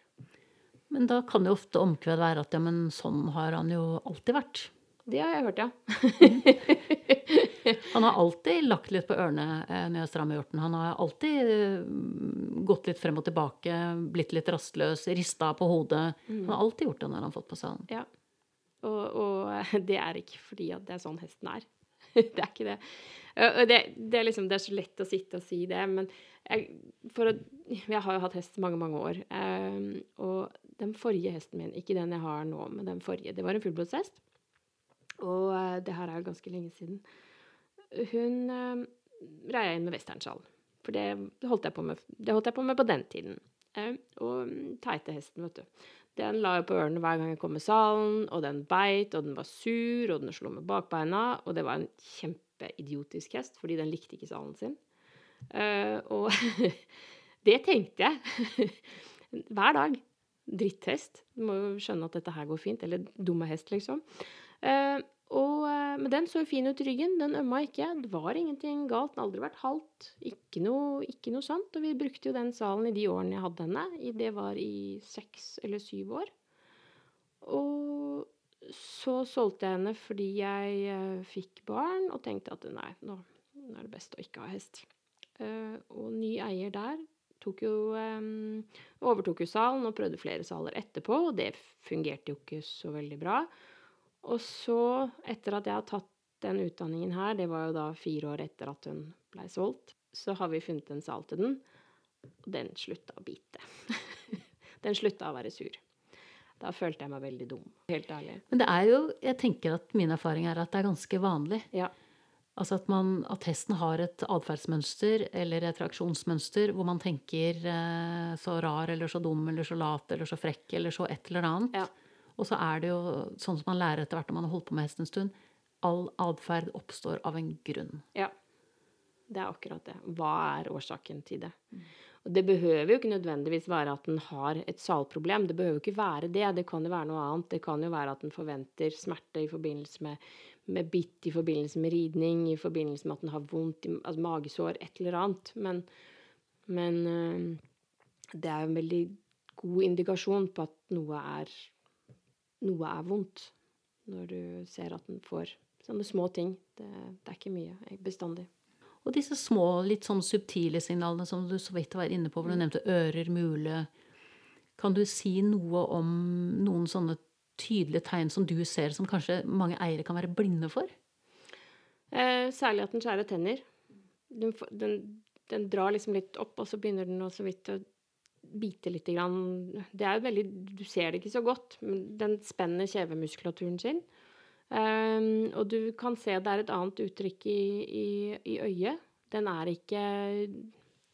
Men da kan jo ofte omkved være at ja, men sånn har han jo alltid vært. Det har jeg hørt, ja. han har alltid lagt litt på ørene eh, når jeg strammer hjorten. Han har alltid eh, gått litt frem og tilbake, blitt litt rastløs, rista på hodet. Mm. Han har alltid gjort det når han har fått på salen. Ja. Og, og, [LAUGHS] det er ikke fordi at det er sånn hesten er. [LAUGHS] det er ikke det. Det, det, er liksom, det, er så lett å sitte og si det, men jeg, å, jeg har jo hatt hest mange, mange år. Um, og den forrige hesten min, ikke den jeg har nå, men den forrige, det var en fullblodshest. Og uh, det her er jo ganske lenge siden. Hun uh, jeg inn med westernsjal. For det holdt, jeg med, det holdt jeg på med på den tiden. Uh, og mm, teite hesten, vet du. Den la jo på ørene hver gang jeg kom i salen, og den beit, og den var sur, og den slo med bakbeina, og det var en kjempeidiotisk hest, fordi den likte ikke salen sin. Uh, og [LAUGHS] det tenkte jeg [LAUGHS] hver dag. Dritthest. Du må jo skjønne at dette her går fint. Eller dumme hest, liksom. Uh, og, uh, men den så fin ut i ryggen. Den ømma ikke. Det var ingenting galt. Den har aldri vært halvt. Ikke noe, ikke noe sånt. Og vi brukte jo den salen i de årene jeg hadde henne. Det var i seks eller syv år. Og så solgte jeg henne fordi jeg uh, fikk barn og tenkte at nei, nå, nå, er det best å ikke ha hest. Uh, og ny eier der jo, um, overtok jo salen og prøvde flere saler etterpå, og det fungerte jo ikke så veldig bra. Og så, etter at jeg har tatt den utdanningen her, det var jo da fire år etter at hun blei solgt, så har vi funnet en sal til den, og den slutta å bite. [LAUGHS] den slutta å være sur. Da følte jeg meg veldig dum. Helt ærlig. Men det er jo, jeg tenker at min erfaring er at det er ganske vanlig. Ja. Altså at, man, at hesten har et atferdsmønster eller et reaksjonsmønster hvor man tenker eh, så rar eller så dum eller så lat eller så frekk eller så et eller annet. Ja. Og så er det jo sånn som man lærer etter hvert når man har holdt på med hest en stund. All atferd oppstår av en grunn. Ja. Det er akkurat det. Hva er årsaken til det? Mm. Og det behøver jo ikke nødvendigvis være at den har et salproblem. Det behøver ikke være det. Det kan jo være noe annet. Det kan jo være at den forventer smerte i forbindelse med, med bitt, i forbindelse med ridning, i forbindelse med at den har vondt, altså magesår, et eller annet. Men, men øh, det er jo en veldig god indikasjon på at noe er noe er vondt. Når du ser at den får sånne små ting. Det, det er ikke mye bestandig. Og disse små, litt sånn subtile signalene som du så vidt var inne på, hvor du mm. nevnte ører, mule Kan du si noe om noen sånne tydelige tegn som du ser, som kanskje mange eiere kan være blinde for? Eh, særlig at den skjærer tenner. Den, den, den, drar liksom litt opp, og så begynner den å så vidt å bite litt. Grann. Det er veldig Du ser det ikke så godt, men den spenner kjevemuskulaturen sin. Um, og du kan se det er et annet uttrykk i, i, i, øyet. Den er ikke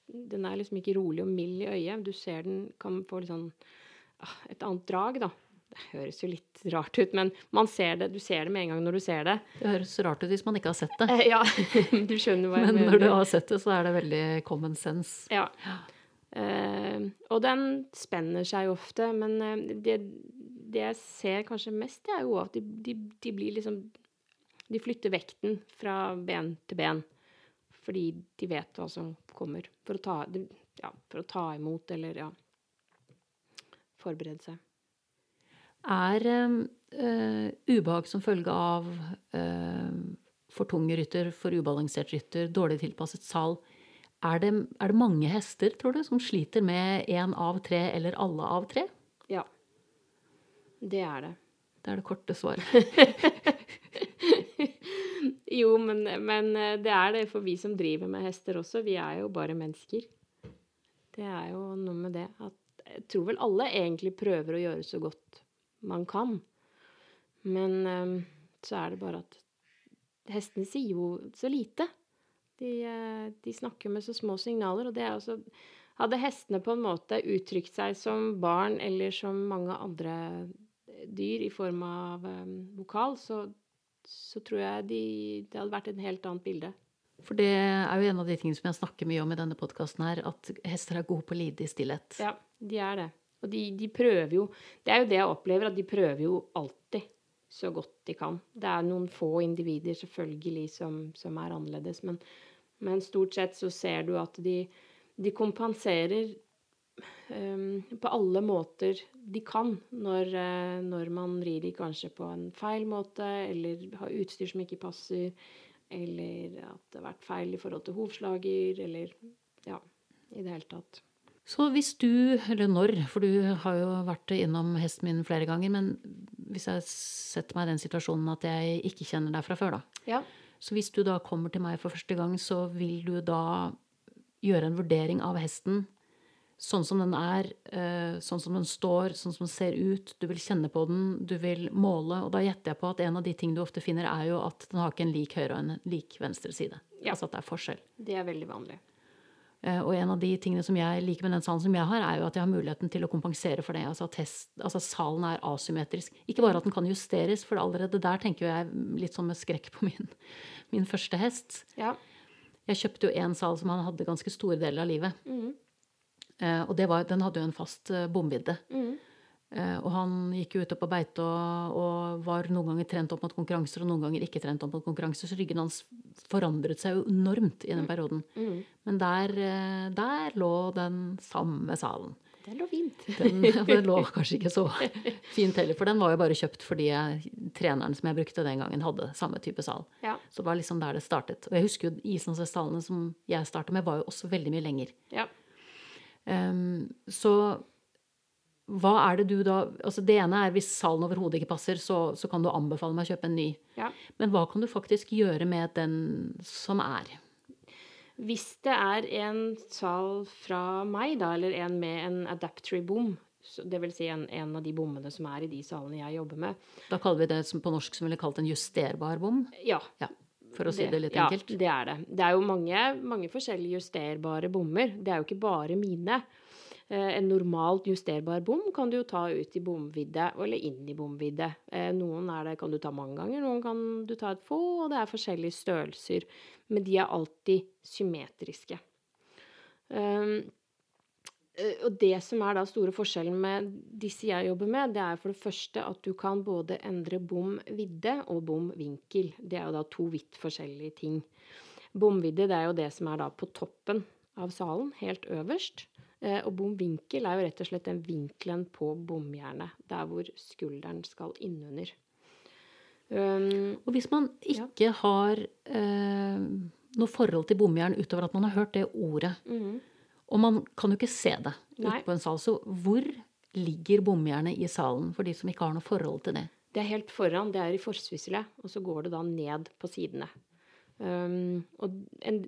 Den er liksom ikke rolig og mild i øyet. Du ser den kan få litt sånn ah, Et annet drag, da. Det høres jo litt rart ut, men man ser det, du ser det med en gang når du ser det. Det høres rart ut hvis man ikke har sett det. Eh, ja, [LAUGHS] du skjønner hva jeg men mener. Men når du har sett det, så er det veldig common sense. Ja. Uh, og den spenner seg ofte, men uh, det, det, jeg ser kanskje mest, det er jo at de, de, de, blir liksom De flytter vekten fra ben til ben. Fordi de vet hva som kommer. For å ta, ja, for å ta imot eller ja Forberede seg. Er øh, ubehag som følge av øh, for tung rytter, for ubalansert rytter, dårlig tilpasset sal er det, er det, mange hester, tror du, som sliter med én av tre eller alle av tre? Det er det. Det er det korte svaret. [LAUGHS] jo, men, men, eh, det er det for vi som driver med hester også. Vi er jo bare mennesker. Det er jo noe med det at Jeg tror vel alle egentlig prøver å gjøre så godt man kan. Men um, så er det bare at hestene sier jo så lite. De, eh, de snakker med så små signaler, og det er altså Hadde hestene på en måte uttrykt seg som barn eller som mange andre dyr i form av um, vokal, så, så, tror jeg de, det hadde vært et helt annet bilde. For det er jo en av de tingene som jeg snakker mye om i denne podkasten her, at hester er gode på å lide i stillhet. Ja, de er det. Og de, de, prøver jo Det er jo det jeg opplever, at de prøver jo alltid så godt de kan. Det er noen få individer selvfølgelig som, som er annerledes, men, men, stort sett så ser du at de, de kompenserer på alle måter de kan når, uh, når man rir de kanskje på en feil måte, eller har utstyr som ikke passer, eller at det har vært feil i forhold til hovslager, eller ja, i det hele tatt. Så hvis du, eller når, for du har jo vært innom hesten min flere ganger, men hvis jeg setter meg i den situasjonen at jeg ikke kjenner deg fra før, da. Ja. Så hvis du da kommer til meg for første gang, så vil du da gjøre en vurdering av hesten sånn som den er, eh, sånn som den står, sånn som den ser ut. Du vil kjenne på den, du vil måle. Og da gjetter jeg på at en av de ting du ofte finner, er jo at den har ikke en lik høyre og en lik venstre side. Ja. Altså at det er forskjell. Det er veldig vanlig. Eh, og en av de tingene som jeg liker med den salen som jeg har, er jo at jeg har muligheten til å kompensere for det. Altså at test, altså salen er asymmetrisk. Ikke bare at den kan justeres, for allerede der tenker jeg litt sånn med skrekk på min, min første hest. Ja. Jeg kjøpte jo en sal som han hadde ganske store deler av livet. Mm. Og var, den hadde jo en fast uh, bomvidde. Mm. Eh, og han gikk jo ute på beite og, og, var noen ganger trent opp mot konkurranser og noen ganger ikke trent opp mot konkurranser, så ryggen hans forandret seg jo enormt i den mm. perioden. Mm. Men der, eh, der, lå den samme salen. Den lå fint. Den, [LAUGHS] den, lå [LAUGHS] kanskje ikke så fint heller, for den var jo bare kjøpt fordi jeg, treneren som jeg brukte den gangen, hadde samme type sal. Ja. Så det var liksom der det startet. Og jeg husker jo islandshestsalene som jeg starta med, var jo også veldig mye lenger. Ja. Um, så hva er det du da altså Det ene er hvis salen overhodet ikke passer, så, så, kan du anbefale meg å kjøpe en ny. Ja. Men hva kan du faktisk gjøre med den som er? Hvis det er en sal fra meg, da, eller en med en adaptory bom, dvs. Si en, en av de bommene som er i de salene jeg jobber med Da kaller vi det på norsk som ville kalt en justerbar bom? Ja. ja for å si det, det litt enkelt? Ja, det er det. Det er jo mange, mange forskjellige justerbare bommer. Det er jo ikke bare mine. Eh, en normalt justerbar bom kan du jo ta ut i bomvidde eller inn i bomvidde. Eh, noen det, kan du ta mange ganger, noen kan du ta et få, og det er forskjellige størrelser. Men de er alltid symmetriske. Um, og det som er da store forskjellen med disse jeg jobber med, det er for det første at du kan både endre bomvidde og bomvinkel. Det er jo da to vidt forskjellige ting. Bomvidde det er jo det som er da på toppen av salen, helt øverst. Eh, og bomvinkel er jo rett og slett den vinkelen på bomjernet, der hvor skulderen skal innunder. Um, og hvis man ikke ja. har eh, noe forhold til bomjern utover at man har hørt det ordet, mm. Og man kan jo ikke se det ute på en sal, så hvor ligger bomjernet i salen, for de som ikke har noe forhold til det? Det er helt foran, det er i forsvisselet, og så går det da ned på sidene. Um, og, en,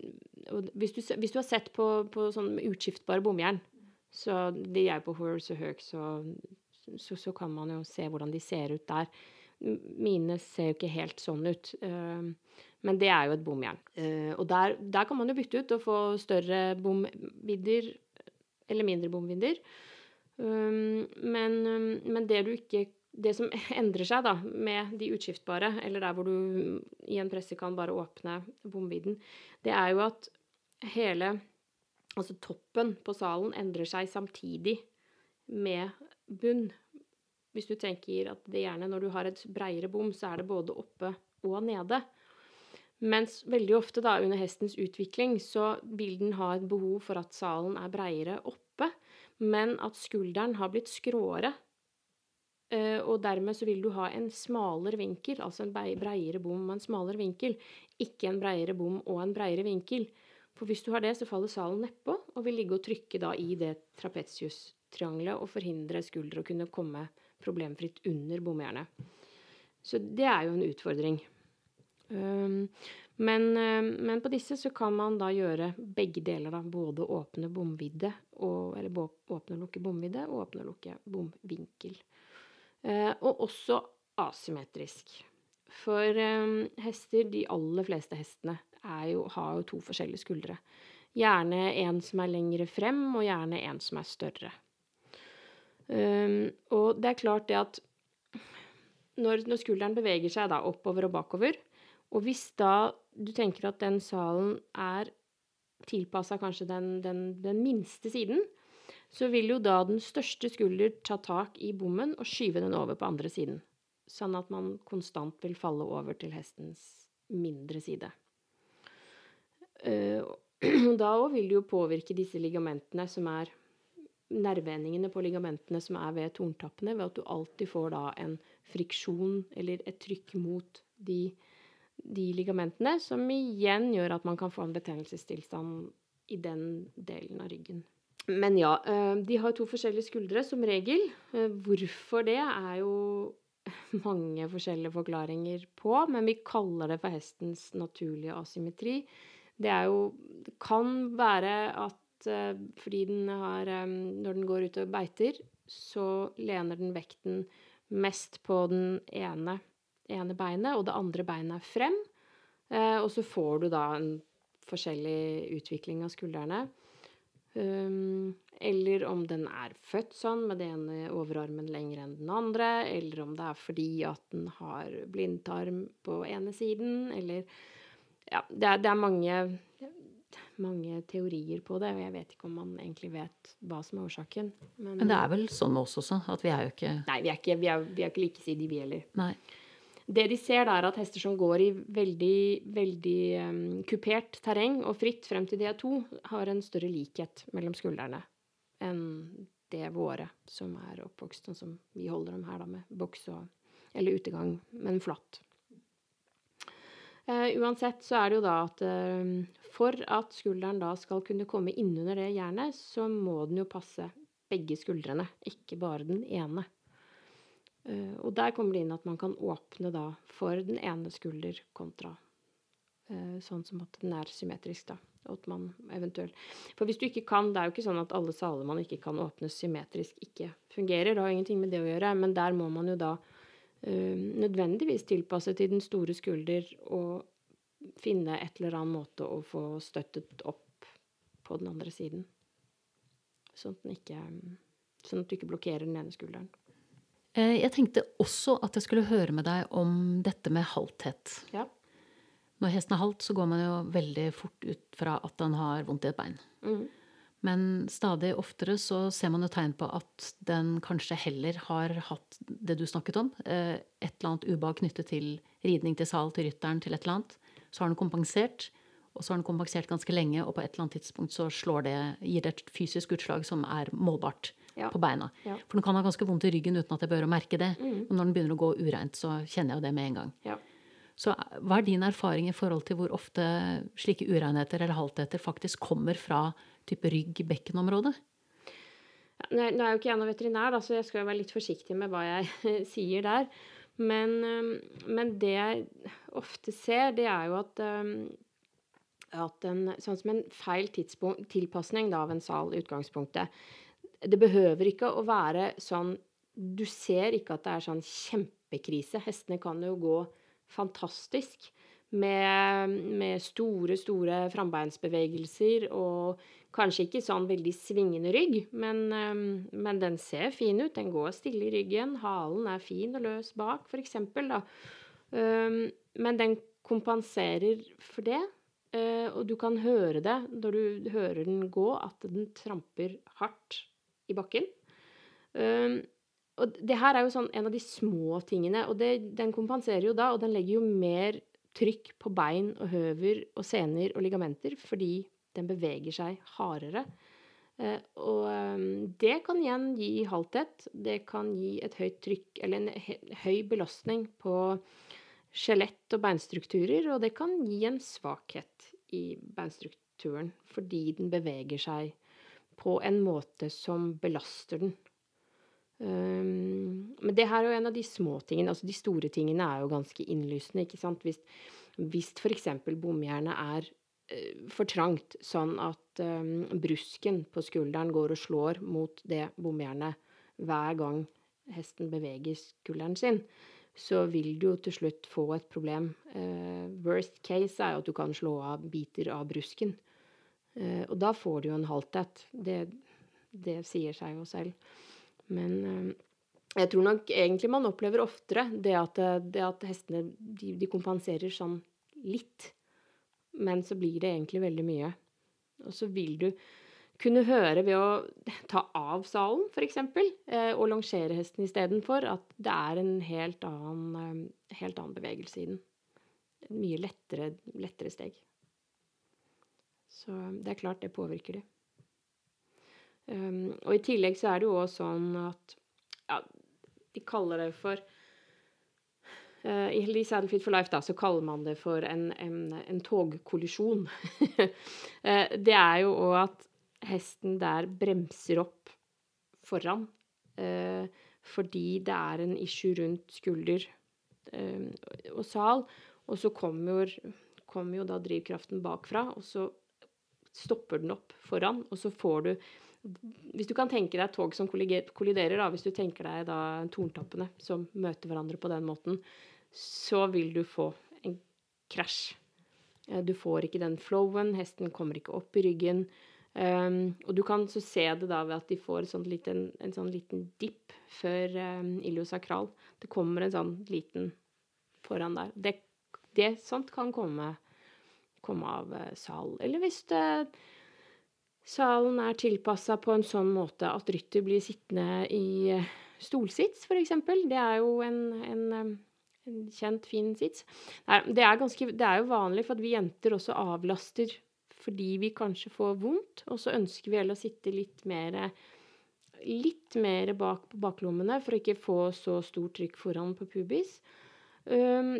og hvis, du, hvis, du, har sett på, på sånn utskiftbare bomjern, så de er på Horse og Høg, så, så, så, kan man jo se hvordan de ser ut der. Mine ser jo ikke helt sånn ut. Uh, men det er jo et bomjern. Uh, og der, der, kan man jo bytte ut og få større bomvidder eller mindre bomvidder. Um, men, men, det ikke det som [LAUGHS] endrer seg da, med de utskiftbare, eller der hvor du i en presse kan bare åpne bomvidden, det er jo at hele Altså toppen på salen endrer seg samtidig med bunn. Hvis du tenker at det gjerne når du har et breiere bom, så er det både oppe og nede. Mens veldig ofte da under hestens utvikling så vil den ha et behov for at salen er breiere oppe, men at skulderen har blitt skråere Eh, og dermed så vil du ha en smalere vinkel, altså en breiere bom og en smalere vinkel. Ikke en breiere bom og en breiere vinkel. For hvis du har det, så faller salen nedpå og vil ligge og trykke da i det trapesiustriangelet og forhindre skulder å kunne komme problemfritt under bomhjernet. Så det er jo en utfordring. Men, men, på disse så kan man da gjøre begge deler, da. Både åpne bomvidde, og, eller åpne og lukke bomvidde, og åpne og lukke bomvinkel. Eh, og også asymmetrisk. For hester, de aller fleste hestene, jo, har jo to forskjellige skuldre. Gjerne en som er lengre frem, og gjerne en som er større. Um, og det er klart det at når, når skulderen beveger seg da oppover og bakover, og hvis da du tenker at den salen er tilpassa kanskje den, den, den minste siden, så vil jo da den største skulder ta tak i bommen og skyve den over på andre siden. Sånn at man konstant vil falle over til hestens mindre side. Uh, [CLEARS THROAT] da òg vil det jo påvirke disse ligamentene som er nerveendingene på ligamentene som er ved torntappene, ved at du alltid får da en friksjon eller et trykk mot de, de ligamentene, som igjen gjør at man kan få en betennelsestilstand i den delen av ryggen. Men ja, eh, de har to forskjellige skuldre som regel. Eh, hvorfor det er jo [LAUGHS] mange forskjellige forklaringer på, men vi kaller det for hestens naturlige asymmetri. Det er jo Det kan være at eh, fordi den har Når den går ut og beiter, så lener den vekten mest på den ene, ene beinet, og det andre beinet er frem. Og så får du da en forskjellig utvikling av skuldrene. Um, eller om den er født sånn, med den ene overarmen lenger enn den andre. Eller om det er fordi at den har blindtarm på ene siden. Eller Ja, det er, det er mange, mange, teorier på det, og jeg vet ikke om man egentlig vet hva som er årsaken. Men, Men det er vel sånn med oss også, at vi er jo ikke Nei, vi er ikke, vi er, vi er ikke likesidige, vi heller. Nei. Det de ser, da er at hester som går i veldig, veldig um, kupert terreng og fritt frem til de er to, har en større likhet mellom skuldrene enn det våre, som er oppvokst sånn som vi holder dem her, da, med boks og Eller utegang, men flatt. Uh, uansett så er det jo da at uh, for at skulderen da skal kunne komme innunder det jernet, så må den jo passe begge skuldrene, ikke bare den ene. Uh, og der kommer det inn at man kan åpne da for den ene skulder kontra uh, sånn som at den er symmetrisk, da. Og at man eventuelt For hvis du ikke kan Det er jo ikke sånn at alle saler man ikke kan åpnes symmetrisk, ikke fungerer. Det har ingenting med det å gjøre. Men der må man jo da uh, nødvendigvis tilpasse til den store skulder og finne et eller annet måte å få støttet opp på den andre siden. Sånn at, ikke, sånn at du ikke blokkerer den ene skulderen. Eh, jeg tenkte også at jeg skulle høre med deg om dette med halthet. Ja. Når hesten er halt, så går man jo veldig fort ut fra at den har vondt i et bein. Mm. Men stadig oftere så ser man jo tegn på at den kanskje heller har hatt det du snakket om. Eh, et eller annet ubehag knyttet til ridning til sal, til rytteren, til et eller annet. Så har den kompensert, og så har den kompensert ganske lenge, og på et eller annet tidspunkt så det, gir det et fysisk utslag som er målbart ja. på beina. Ja. For den kan ha ganske vondt i ryggen uten at jeg bør merke det. Mm. Og når den begynner å gå ureint, så kjenner jeg jo det med en gang. Ja. Så hva er din erfaring i forhold til hvor ofte slike urenheter eller haltheter faktisk kommer fra type rygg-bekkenområdet? Nå er nå er jo ikke jeg noen veterinær, da, så jeg skal være litt forsiktig med hva jeg [LAUGHS] sier der. Men, men det jeg ofte ser, det er jo at, at en, sånn som en feil tilpasning da, av en sal i utgangspunktet Det behøver ikke å være sånn Du ser ikke at det er sånn kjempekrise. Hestene kan jo gå fantastisk med, med store, store frambeinsbevegelser og kanskje ikke sånn veldig svingende rygg, men, men den ser fin ut. Den går stille i ryggen. Halen er fin og løs bak, for eksempel, men den kompenserer for det. øh, og du kan høre det når du hører den gå, at den tramper hardt i bakken. Og det her er jo sånn en av de små tingene, og det, den kompenserer jo da, og den legger jo mer trykk på bein og høver og sener og ligamenter fordi den beveger seg hardere. Eh, og eh, det kan igjen gi halthet. Det kan gi et høyt trykk eller en høy belastning på skjelett og beinstrukturer, og det kan gi en svakhet i beinstrukturen fordi den beveger seg på en måte som belaster den. Um, men det her er jo en av de små tingene. altså De store tingene er jo ganske innlysende. ikke sant? Hvis, hvis f.eks. bomjernet er for trangt, sånn at um, brusken på skulderen går og slår mot det bomjernet hver gang hesten beveger skulderen sin, så vil du jo til slutt få et problem. Uh, worst case er jo at du kan slå av biter av brusken. Uh, og da får du jo en halthet. Det, det sier seg jo selv. Men jeg tror nok egentlig man opplever oftere det at, det at hestene de, de, kompenserer sånn litt. Men så blir det egentlig veldig mye. Og så vil du kunne høre ved å ta av salen, f.eks., eh, og longere hesten istedenfor, at det er en helt annen, helt annen bevegelse i den. En mye lettere, lettere steg. Så det er klart det påvirker det. Um, og i tillegg så er det jo òg sånn at ja, de kaller det for I Saddle for Life da, så kaller man det for en, en, en togkollisjon. uh, [LAUGHS] det er jo òg at hesten der bremser opp foran uh, fordi det er en issue rundt skulder og sal. Og så kommer kommer jo da drivkraften bakfra, og så stopper den opp foran, og så får du hvis du kan tenke deg tog som kolliderer, da, hvis du tenker deg da torntoppene som møter hverandre på den måten, så vil du få en krasj. Du får ikke den flowen, hesten kommer ikke opp i ryggen. Um, og du kan så se det da ved at de får sånn liten, en sånn liten dipp før um, iliosakral. Det kommer en sånn liten foran der. Det, det sånt kan komme, komme av uh, sal. Eller hvis det Salen er tilpassa på en sånn måte at rytter blir sittende i uh, stolsits, f.eks. Det er jo en, en, eh, en, kjent, fin sits. Det er, ganske, det er jo vanlig for at vi jenter også avlaster fordi vi kanskje får vondt, og så ønsker vi heller å sitte litt mer, litt mer bak på baklommene for å ikke få så stort trykk foran på pubis. Um,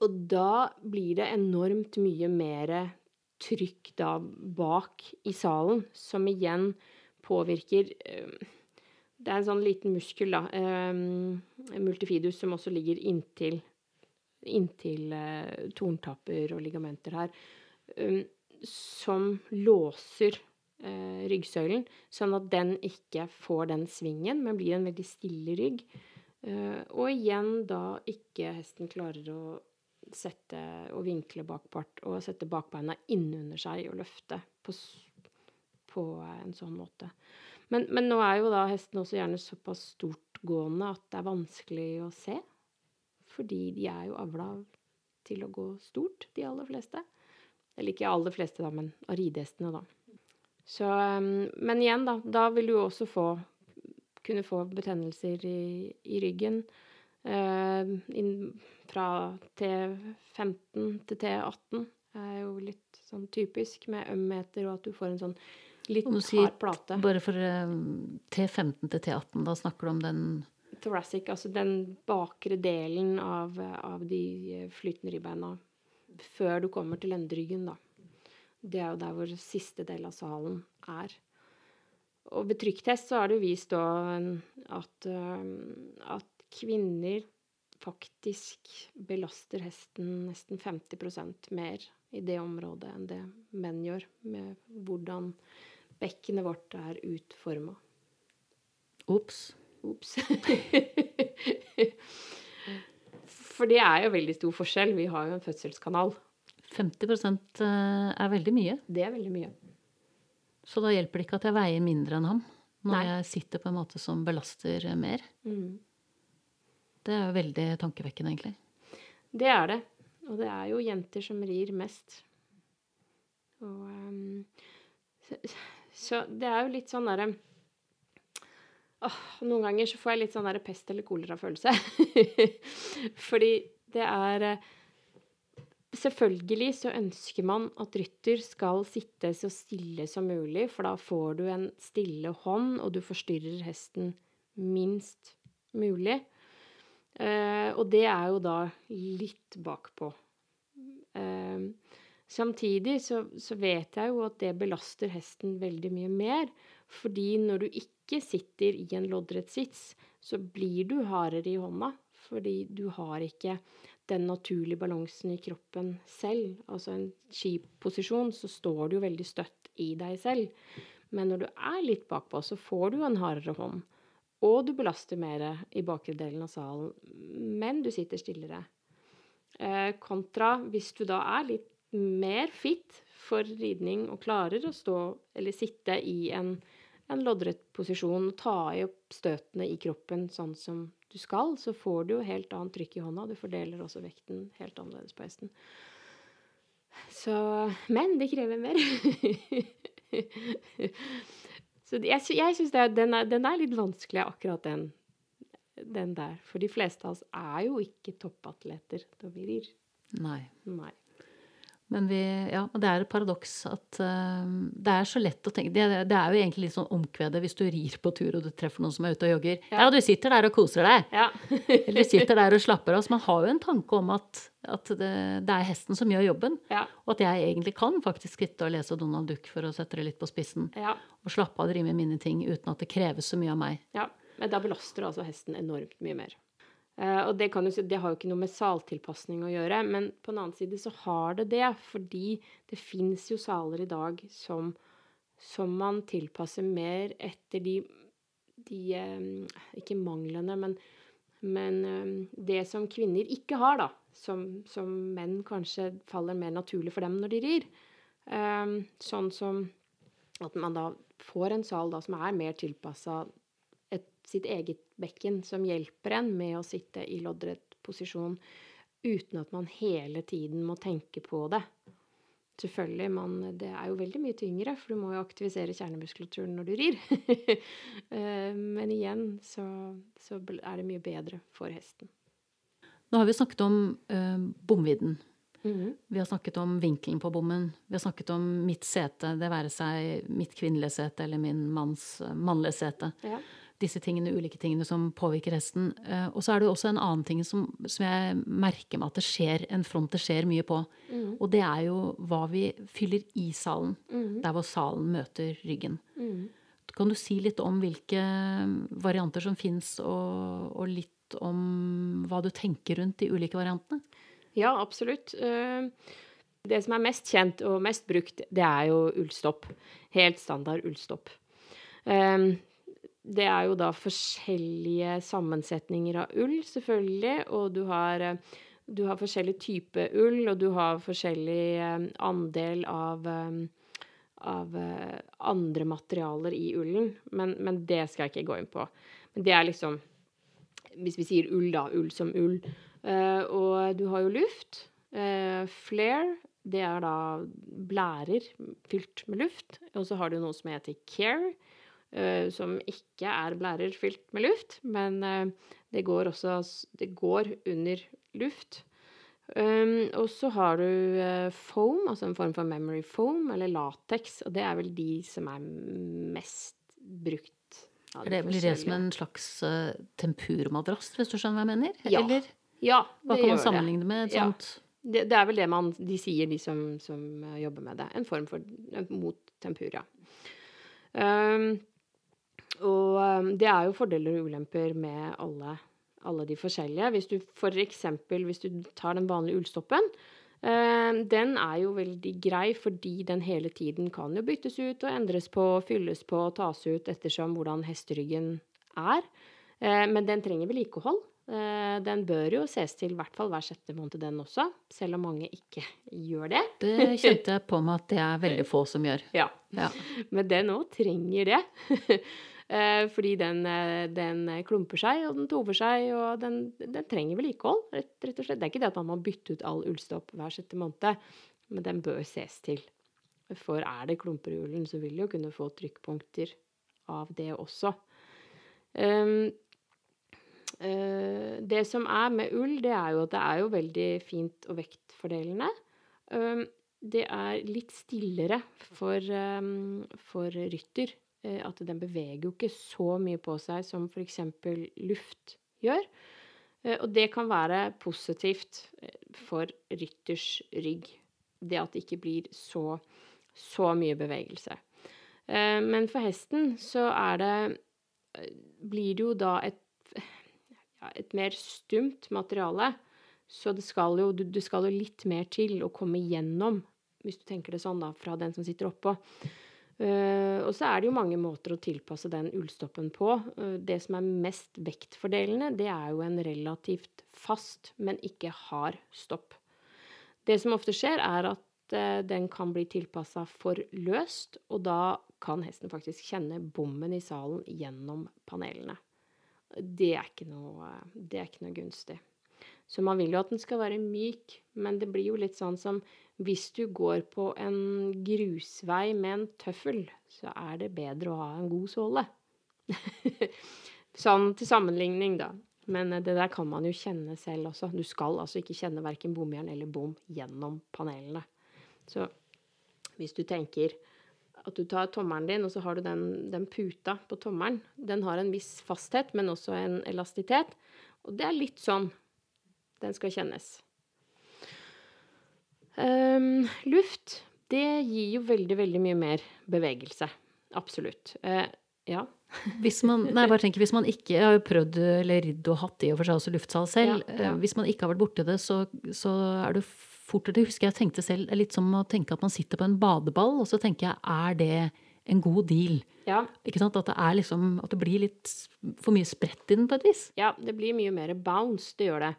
og da blir det enormt mye mer trykk da bak i salen, som igjen påvirker eh, Det er en sånn liten muskel, da, eh, multifidus, som også ligger inntil, inntil eh, torntapper og ligamenter her, som låser ryggsøylen, sånn at den ikke får den svingen, men blir en veldig stille rygg. og igjen da ikke hesten klarer å sette og vinkle bakpart og sette bakbeina innunder seg og løfte på, på en sånn måte. Men, men, nå er jo da hesten også gjerne såpass stortgående at det er vanskelig å se. Fordi de er jo avla til å gå stort, de aller fleste. Eller ikke aller fleste, da, men av ridehestene, da. Så, um, men igjen, da. Da vil du også få kunne få betennelser i, i ryggen. Uh, inn, fra T15 til T18 er jo litt sånn typisk med ømmeter, og at du får en sånn litt hard plate. Bare for uh, T15 til T18, da snakker du om den Thoracic, altså den bakre delen av, av de flytende ribbeina før du kommer til enderyggen, da. Det er jo der hvor siste del av salen er. og ved trykktest så er det jo vist da at, at kvinner faktisk belaster hesten nesten 50% mer i det området enn det menn gjør, med hvordan bekkenet vårt er utforma. Ops. Ops. [LAUGHS] For det er jo veldig stor forskjell. Vi har jo en fødselskanal. 50 eh, er veldig mye. Det er veldig mye. Så da hjelper det ikke at jeg veier mindre enn ham når Nei. jeg sitter på en måte som belaster mer. Mm. Det er jo veldig tankevekkende, egentlig. Det er det. Og det er jo jenter som rir mest. Og ehm, så, det er jo litt sånn derre Noen ganger så får jeg litt sånn derre pest eller kolera-følelse. [LAUGHS] Fordi det er eh, Selvfølgelig så ønsker man at rytter skal sitte så stille som mulig, for da får du en stille hånd, og du forstyrrer hesten minst mulig. Eh, og det er jo da litt bakpå. Samtidig så, så vet jeg jo at det belaster hesten veldig mye mer. Fordi når du ikke sitter i en loddrett sits, så blir du hardere i hånda. Fordi du har ikke den naturlige balansen i kroppen selv. Altså en skiposisjon, så står du jo veldig støtt i deg selv. Men når du er litt bakpå, så får du en hardere hånd. Og du belaster mer i bakre delen av salen, men du sitter stillere. Eh, kontra hvis du da er litt mer fit for ridning og klarer å stå eller sitte i en, en loddrett posisjon og ta i opp støtene i kroppen sånn som du skal, så får du jo helt annet trykk i hånda. Du fordeler også vekten helt annerledes på hesten. Så Men det krever mer. [LAUGHS] Så jeg, jeg syns den, den er litt vanskelig, akkurat den, den der. For de fleste av oss er jo ikke toppatleter når vi rir. Nei. Nei. Men vi, ja, det er et paradoks at uh, det er så lett å tenke det, det er jo egentlig litt sånn omkvedet hvis du rir på tur og du treffer noen som er ute og jogger. Ja, Ja. du sitter der og koser deg. Ja. [LAUGHS] Eller sitter der og slapper av. Så man har jo en tanke om at, at det, det er hesten som gjør jobben. ja. Og at jeg egentlig kan faktisk sitte og lese Donald Duck for å sette det litt på spissen. ja. Og slappe av og drive med mine ting uten at det kreves så mye av meg. Ja, men da belaster altså hesten enormt mye mer. Eh, og det, kan jo, det har jo ikke noe med saltilpasning å gjøre, men på den annen side så har det det, fordi det fins jo saler i dag som, som man tilpasser mer etter de, de eh, Ikke manglene, men, men eh, det som kvinner ikke har, da. Som, som menn kanskje faller mer naturlig for dem når de rir. Sånn som at man da får en sal da, som er mer tilpassa sitt eget bekken, som hjelper en med å sitte i loddrett posisjon uten at man hele tiden må tenke på det. Selvfølgelig, man, det er jo veldig mye tyngre, for du må jo aktivisere kjernemuskulaturen når du rir. [LAUGHS] Eh, Men igjen så, så er det mye bedre for hesten. Nå har vi snakket om eh, bomvidden. Mhm. Vi har snakket om vinkelen på bommen. Vi har snakket om mitt sete, det være seg mitt kvinnelige sete eller min manns eh, mannlige sete. Ja. Disse tingene, ulike tingene som påvirker hesten. Eh, og så er det jo også en annen ting som, som jeg merker meg at det skjer en front det skjer mye på. Mm. Og det er jo hva vi fyller i salen. Mm. Der hvor salen møter ryggen. Mm. Kan du si litt om hvilke varianter som fins, og, og litt om hva du tenker rundt de ulike variantene? Ja, absolutt. Eh, Det som er mest kjent og mest brukt, det er jo ullstopp. Helt standard ullstopp. Eh, Det er jo da forskjellige sammensetninger av ull, selvfølgelig, og du har, eh, du har forskjellig type ull, og du har forskjellig eh, andel av, eh, av andre materialer i ullen, men, men det skal jeg ikke gå inn på. Men det er liksom Hvis vi sier ull, da. Ull som ull. Og du har jo luft. flair. det er da blærer fylt med luft. Og så har du noe som heter care, som ikke er blærer fylt med luft, men eh, det går også Det går under luft. Um, og så har du eh, foam, altså en form for memory foam, eller lateks, og det er vel de som er mest brukt. av de det blir det som en slags tempurmadrass, hvis du skjønner hva jeg mener? Ja, Eller Ja, hva kan man sammenligne det med? Et Ja. sånt Det, det er vel det man, de sier, de som, som eh, jobber med det. En form for mot mot tempura. Um, og um, det er jo fordeler og ulemper med alle, alle de forskjellige. Hvis du f.eks. hvis du tar den vanlige ullstoppen, uh, den er jo veldig grei fordi den hele tiden kan jo byttes ut og endres på, fylles på, og tas ut ettersom hvordan hesteryggen er. Uh, men den trenger vedlikehold. Uh, den bør jo ses til i hvert fall hver sjette måned, den også. Selv om mange ikke gjør det. Det kjente jeg på meg at det er veldig få som gjør. [LAUGHS] Ja. Ja. Men den òg trenger det. [LAUGHS] Eh, Fordi den, eh, den klumper seg, og den tover seg, og den, den trenger vedlikehold, rett, rett og slett. Det er ikke det at man må bytte ut all ullstopp hver sjette måned, men den bør ses til. For er det klumper i ullen, så vil du jo kunne få trykkpunkter av det også. Um, uh, det som er med ull, det er jo at det er jo veldig fint og vektfordelende. Um, det er litt stillere for, um, for rytter. Eh, at den beveger jo ikke så mye på seg som f.eks. luft gjør. Eh, og det kan være positivt eh, for rytters rygg. Det at det ikke blir så, så mye bevegelse. Men for hesten så er det Blir det jo da et, ja, et mer stumt materiale. Så det skal, jo, det skal jo litt mer til å komme gjennom, hvis du tenker det sånn, da, fra den som sitter oppå. Eh, og så er det jo mange måter å tilpasse den ullstoppen på. Uh, det som er mest vektfordelende, det er jo en relativt fast, men ikke hard stopp. Det som ofte skjer, er at uh, den kan bli tilpassa for løst, og da kan hesten faktisk kjenne bommen i salen gjennom panelene. Det er ikke noe, er ikke noe gunstig. Så man vil jo at den skal være myk, men det blir jo litt sånn som hvis du går på en grusvei med en tøffel, så er det bedre å ha en god såle. [LAUGHS] sånn til sammenligning, da. Men eh, det der kan man jo kjenne selv også. Du skal altså ikke kjenne verken bomjern eller bom gjennom panelene. Så hvis du tenker at du tar tommelen din, og så har du den, den puta på tommelen. Den har en viss fasthet, men også en elastitet. Og det er litt sånn den skal kjennes. Um, luft, det gir jo veldig, veldig mye mer bevegelse. Absolutt. Uh, ja. [LAUGHS] Hvis man, nei, bare tenker, hvis man ikke jeg har jo prøvd eller ridd og hatt i og for seg også luftsal selv. Ja, ja. eh, Hvis man ikke har vært borti det, så, så er det fortere Det husker jeg tenkte selv, er litt som å tenke at man sitter på en badeball, og så tenker jeg er det en god deal? ja. Ikke sant? At det er liksom At det blir litt for mye spredt i den på et vis. Ja, det blir mye mer bounce, det gjør det.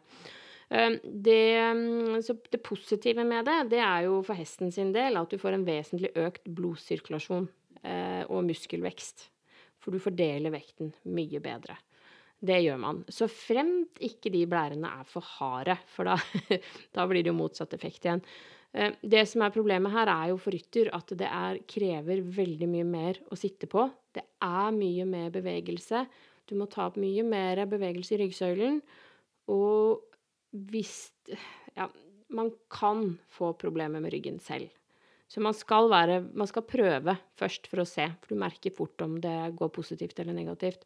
Um, Det, så det positive med det, det er jo for hesten sin del at du får en vesentlig økt blodsirkulasjon eh, og muskelvekst. For du fordeler vekten mye bedre. Det gjør man. Så fremt ikke de blærene er for harde, for da, [LAUGHS] da blir det jo motsatt effekt igjen. Eh, Det som er problemet her, er jo for rytter at det er, krever veldig mye mer å sitte på. Det er mye mer bevegelse. Du må ta opp mye mer bevegelse i ryggsøylen. Og hvis Ja, man kan få problemer med ryggen selv. Så man skal, være, man skal prøve først for å se, for du merker fort om det går positivt eller negativt.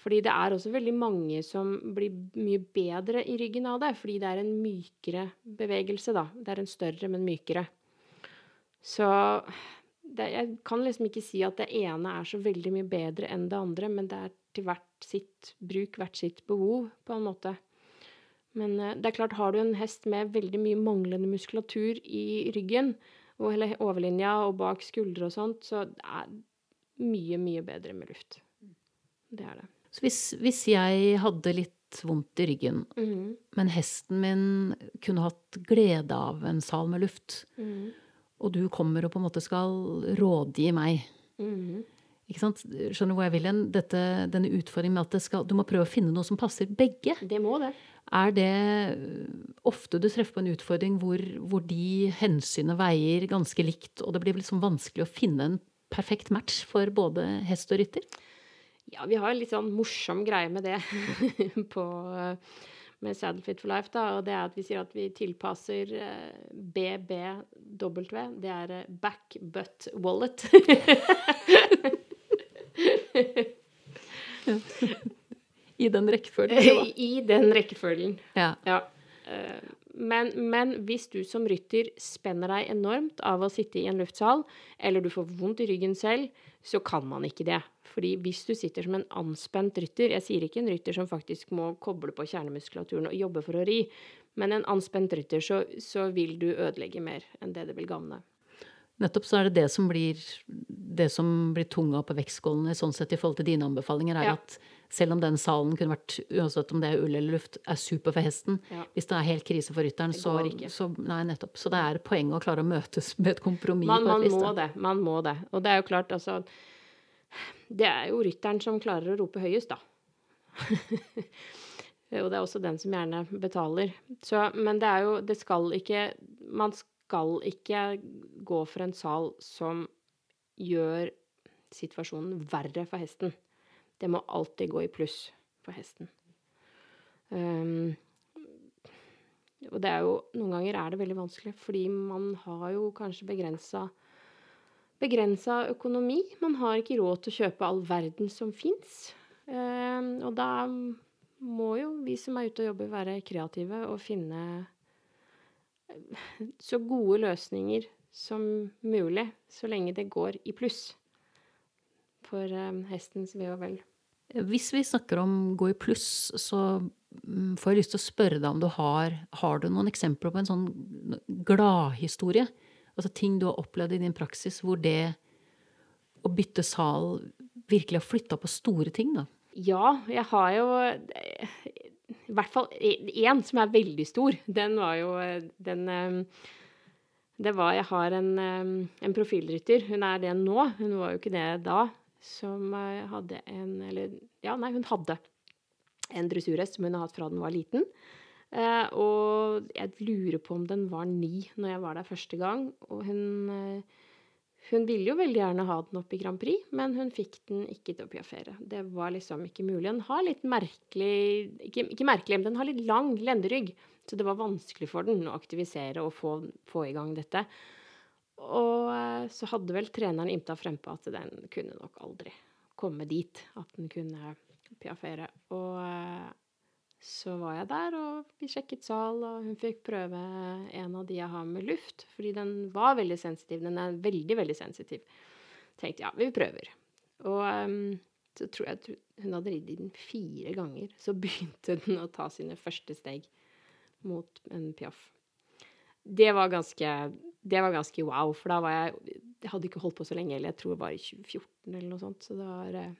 Fordi det er også veldig mange som blir mye bedre i ryggen av det, fordi det er en mykere bevegelse, da. Det er en større, men mykere. Så det, jeg kan liksom ikke si at det ene er så veldig mye bedre enn det andre, men det er til hvert sitt bruk, hvert sitt behov, på en måte. Men eh, det er klart, har du en hest med veldig mye manglende muskulatur i ryggen, og eller overlinja og bak skuldre og sånt, så det er mye, mye bedre med luft. Det er det. Så hvis, hvis jeg hadde litt vondt i ryggen, Mhm. men hesten min kunne hatt glede av en sal med luft, Mhm. og du kommer og på en måte skal rådgi meg Mhm. Ikke sant? Skjønner du hvor jeg vil hen? Denne utfordringen med at det skal, du må prøve å finne noe som passer begge. Det må det. Er det øh, ofte du treffer på en utfordring hvor, hvor de hensynene veier ganske likt, og det blir liksom vanskelig å finne en perfekt match for både hest og rytter? Ja, vi har en litt sånn morsom greie med det [LAUGHS] på med Saddle Fit for Life, da, og det er at vi sier at vi tilpasser eh, BBW. Det er eh, back butt wallet. [LAUGHS] [LAUGHS] I den rekkefølgen. I den rekkefølgen. Ja. Ja. Eh, Men, men, hvis du som rytter spenner deg enormt av å sitte i en luftsal, eller du får vondt i ryggen selv, så kan man ikke det. Fordi hvis du sitter som en anspent rytter Jeg sier ikke en rytter som faktisk må koble på kjernemuskulaturen og jobbe for å ri, men en anspent rytter, så, så vil du ødelegge mer enn det det vil gagne. Nettopp så er det det som blir, det som blir tunga på vektskålene sånn sett i forhold til dine anbefalinger, er ja. at selv om den salen kunne vært, uansett om det er ull eller luft, er super for hesten, ja. hvis det er helt krise for rytteren, så, så, Nei, nettopp. Så det er poenget å klare å møtes med et kompromiss man, på et vis. Man må det. Man må det. Og det er jo klart, altså Det er jo rytteren som klarer å rope høyest, da. [LAUGHS] og det er også den som gjerne betaler. Så, men det er jo Det skal ikke Man skal ikke gå for en sal som gjør situasjonen verre for hesten. Det må alltid gå i pluss for hesten. Um, og det er jo Noen ganger er det veldig vanskelig, fordi man har jo kanskje begrensa begrensa økonomi. Man har ikke råd til å kjøpe all verden som fins. Um, og da må jo vi som er ute og jobber, være kreative og finne så gode løsninger som mulig, så lenge det går i pluss for um, hestens ve og vel. Hvis vi snakker om gå i pluss, så mm, får jeg lyst til å spørre deg om du har Har du noen eksempler på en sånn gladhistorie? Altså ting du har opplevd i din praksis hvor det å bytte sal virkelig har flytta på store ting, da? Ja, jeg har jo i hvert fall én som er veldig stor. Den var jo den Det var Jeg har en, en profilrytter. Hun er det nå. Hun var jo ikke det da. Som eh, hadde en Eller ja, nei, hun hadde en dressurhest som hun har hatt fra den var liten. Eh, og jeg lurer på om den var ni når jeg var der første gang. Og hun eh, hun ville jo veldig gjerne ha den opp i Grand Prix, men hun fikk den ikke til å piaffere. Det var liksom ikke mulig. Den har litt merkelig ikke, ikke, merkelig, men den har litt lang lenderygg. Så det var vanskelig for den å aktivisere og få, få i gang dette. Og eh, så hadde vel treneren imta frempå at den kunne nok aldri komme dit. At den kunne piafere. Og eh, så var jeg der, og vi sjekket sal, og hun fikk prøve en av de jeg har med luft, fordi den var veldig sensitiv. Den er veldig, veldig sensitiv. Tenkte ja, vi prøver. Og um, så tror jeg hun hadde ridd i den fire ganger. Så begynte den å ta sine første steg mot en piaff. Det var ganske, det var ganske wow, for da var jeg Jeg hadde ikke holdt på så lenge, eller jeg tror det var i 2014 eller noe sånt. Så det var eh,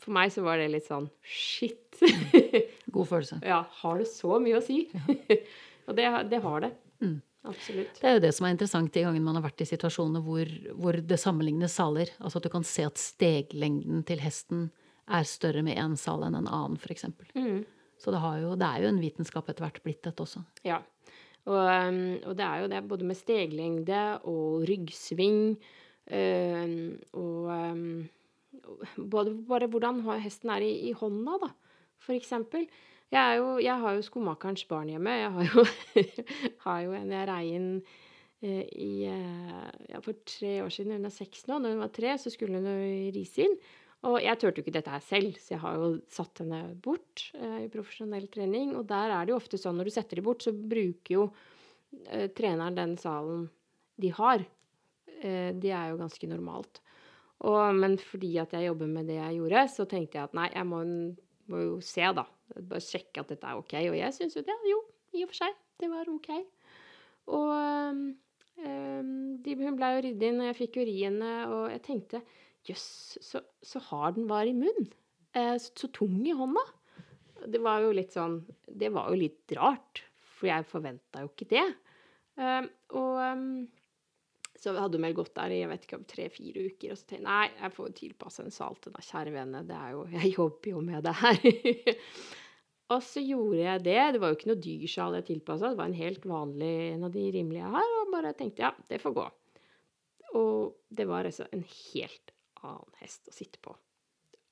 for meg så var det litt sånn shit. [LAUGHS] God følelse. Ja. Har det så mye å si? Ja. [LAUGHS] og det, det, har det. Mm. Absolutt. Det er jo det som er interessant de gangene man har vært i situasjoner hvor, hvor det sammenlignes saler. Altså at du kan se at steglengden til hesten er større med én sal enn en annen, f.eks. Mm. Så det, jo, det, er jo en vitenskap etter hvert blitt, dette også. Ja. Og, um, og, det er jo det både med steglengde og ryggsving øh, og både bare hvordan hesten er i, i hånda, da, for eksempel. Jeg, jo, jeg har jo skomakerens barn hjemme. Jeg har jo, [LAUGHS] har jo en jeg rei inn eh, i, eh, ja, for tre år siden. Hun er seks nå. Da hun var tre, så skulle hun rise inn. Og jeg turte jo ikke dette her selv, så jeg har jo satt henne bort eh, i profesjonell trening. Og der er det jo ofte sånn når du setter dem bort, så bruker jo eh, treneren den salen de har. Eh, det er jo ganske normalt. Og, men fordi at jeg jobber med det jeg gjorde, så tenkte jeg at nei, jeg må, må jo se, da. Bare sjekke at dette er OK. Og jeg syns jo det. Jo, i og for seg. Det var OK. Og um, de, hun blei jo ridd inn, og jeg fikk uriene, og jeg tenkte jøss, så, så hard den var i munnen. Eh, så, tung i hånda. Det var jo litt sånn Det var jo litt rart, for jeg forventa jo ikke det. Uh, og um, så hadde hun vel gått der i jeg vet ikke, tre-fire uker, og så tenkte jeg nei, jeg får tilpasse en sal til da, kjære vene, det er jo, [LAUGHS] jeg jobber jo med det her. [LAUGHS] og så gjorde jeg det. Det var jo ikke noe dyr sjal jeg tilpassa, det var en helt vanlig, en av de rimelige jeg har, og bare tenkte ja, det får gå. Og det var altså en helt annen hest å sitte på.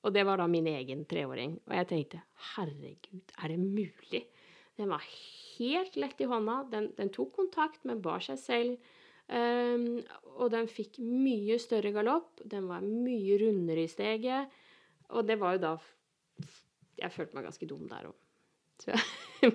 Og det var da min egen treåring. Og jeg tenkte herregud, er det mulig? Den var helt lett i hånda. Den, den tok kontakt, men bar seg selv. Um, og den fikk mye større galopp. Den var mye rundere i steget. Og det var jo da Jeg følte meg ganske dum der òg. [LAUGHS]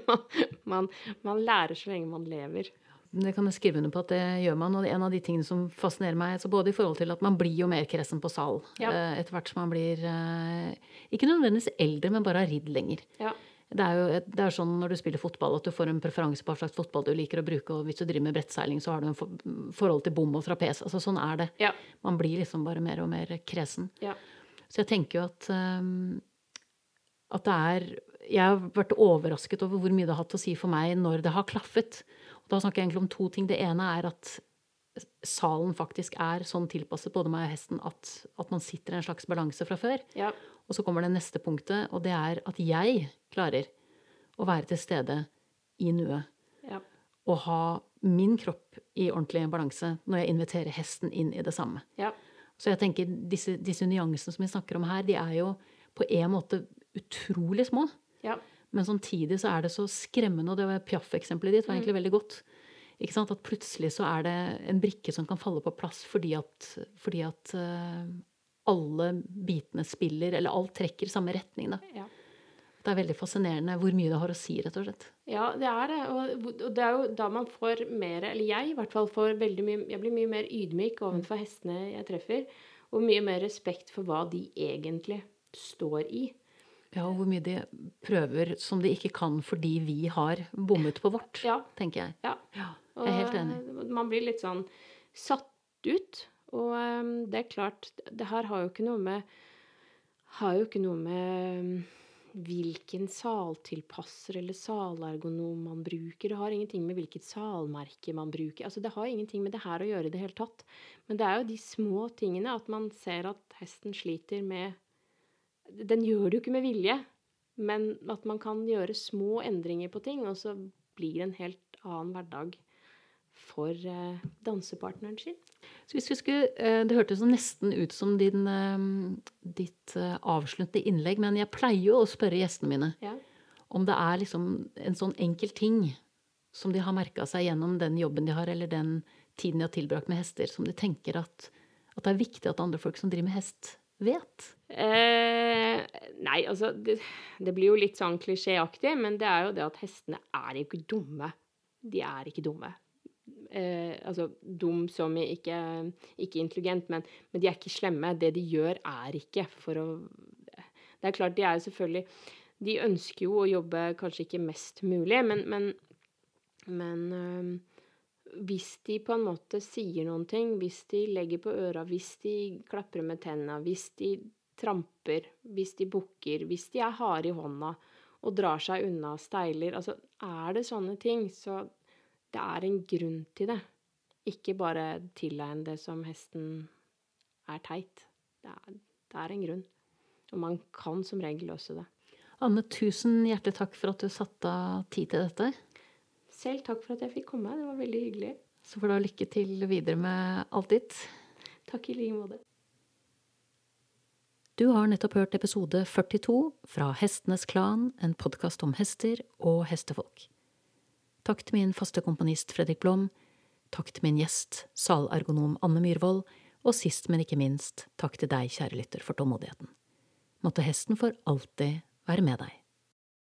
Man, man, man lærer så lenge man lever. Det kan jeg skrive under på at det gjør man. Og en av de tingene som fascinerer meg, altså både i forhold til at man blir jo mer kresen på sal Ja. eh, etter hvert som man blir eh, Ikke nødvendigvis eldre, men bare har ridd lenger. Ja. Det er jo det er sånn når du spiller fotball at du får en preferanse på hva slags fotball du liker å bruke. Og hvis du driver med brettseiling, så har du en for forhold til bom og trapes. Altså sånn er det. Ja. Man blir liksom bare mer og mer kresen. Ja. Så jeg tenker jo at um, at det er Jeg har vært overrasket over hvor mye det har hatt å si for meg når det har klaffet. Og da snakker jeg egentlig om to ting. Det ene er at salen faktisk er sånn tilpasset både meg og hesten at, at man sitter i en slags balanse fra før. Ja. Og så kommer det neste punktet, og det er at jeg klarer å være til stede i nuet. Ja. Og ha min kropp i ordentlig balanse når jeg inviterer hesten inn i det samme. Ja. Så jeg tenker disse, disse nyansene som vi snakker om her, de er jo på en måte utrolig små. Ja. Men samtidig så er det så skremmende, og det var Piaf-eksempelet ditt var egentlig veldig godt. At plutselig så er det en brikke som kan falle på plass fordi at, fordi at uh, alle bitene spiller, eller alt trekker i samme retning. Da. Ja. Det er veldig fascinerende hvor mye det har å si, rett og slett. Ja, det er det. Og, og det er jo da man får mer Eller jeg i hvert fall får veldig mye Jeg blir mye mer ydmyk overfor hestene jeg treffer. Og mye mer respekt for hva de egentlig står i. Ja, og hvor mye de prøver som de ikke kan fordi vi har bommet på vårt, Ja. tenker jeg. Ja. Ja, jeg er helt enig. Og Man blir litt sånn satt ut. Og um, det er klart, det her har jo ikke noe med Har jo ikke noe med um, hvilken saltilpasser eller salergonom man bruker. Det har ingenting med hvilket salmerke man bruker. Altså, det har ingenting med det her å gjøre i det hele tatt. Men det er jo de små tingene, at man ser at hesten sliter med Den gjør det jo ikke med vilje, men at man kan gjøre små endringer på ting, og så blir det en helt annen hverdag for eh, dansepartneren sin. Så hvis vi skulle, eh, Det hørtes nesten ut som din, eh, ditt avsluttende innlegg, men jeg pleier jo å spørre gjestene mine Ja. om det er liksom en sånn enkel ting som de har merka seg gjennom den jobben de har, eller den tiden de har tilbrakt med hester, som de tenker at, at det er viktig at andre folk som driver med hest, vet. Eh, nei, altså det, det blir jo litt sånn klisjéaktig, men det er jo det at hestene er jo ikke dumme. De er ikke dumme. Eh, altså dum som i ikke, ikke intelligent, men, men de er ikke slemme. Det de gjør, er ikke for å Det er klart, de er jo selvfølgelig De ønsker jo å jobbe kanskje ikke mest mulig, men, men, men hvis de på en måte sier noen ting, hvis de legger på øra, hvis de klapper med tenna, hvis de tramper, hvis de bukker, hvis de er harde i hånda og drar seg unna steiler Altså, er det sånne ting, så det er en grunn til det. Ikke bare tilegn det som hesten er teit. Det er, det er en grunn. Og man kan som regel løse det. Anne, tusen hjertelig takk for at du satte av tid til dette. Selv takk for at jeg fikk komme. Det var veldig hyggelig. Så får du ha lykke til videre med alt ditt. Takk i like måte. Du har nettopp hørt episode 42 fra Hestenes Klan, en podkast om hester og hestefolk. Takk til min faste komponist Fredrik Blom, takk til min gjest, salergonom Anne Myhrvold, og sist, men ikke minst, takk til deg, kjære lytter, for tålmodigheten. Måtte hesten for alltid være med deg.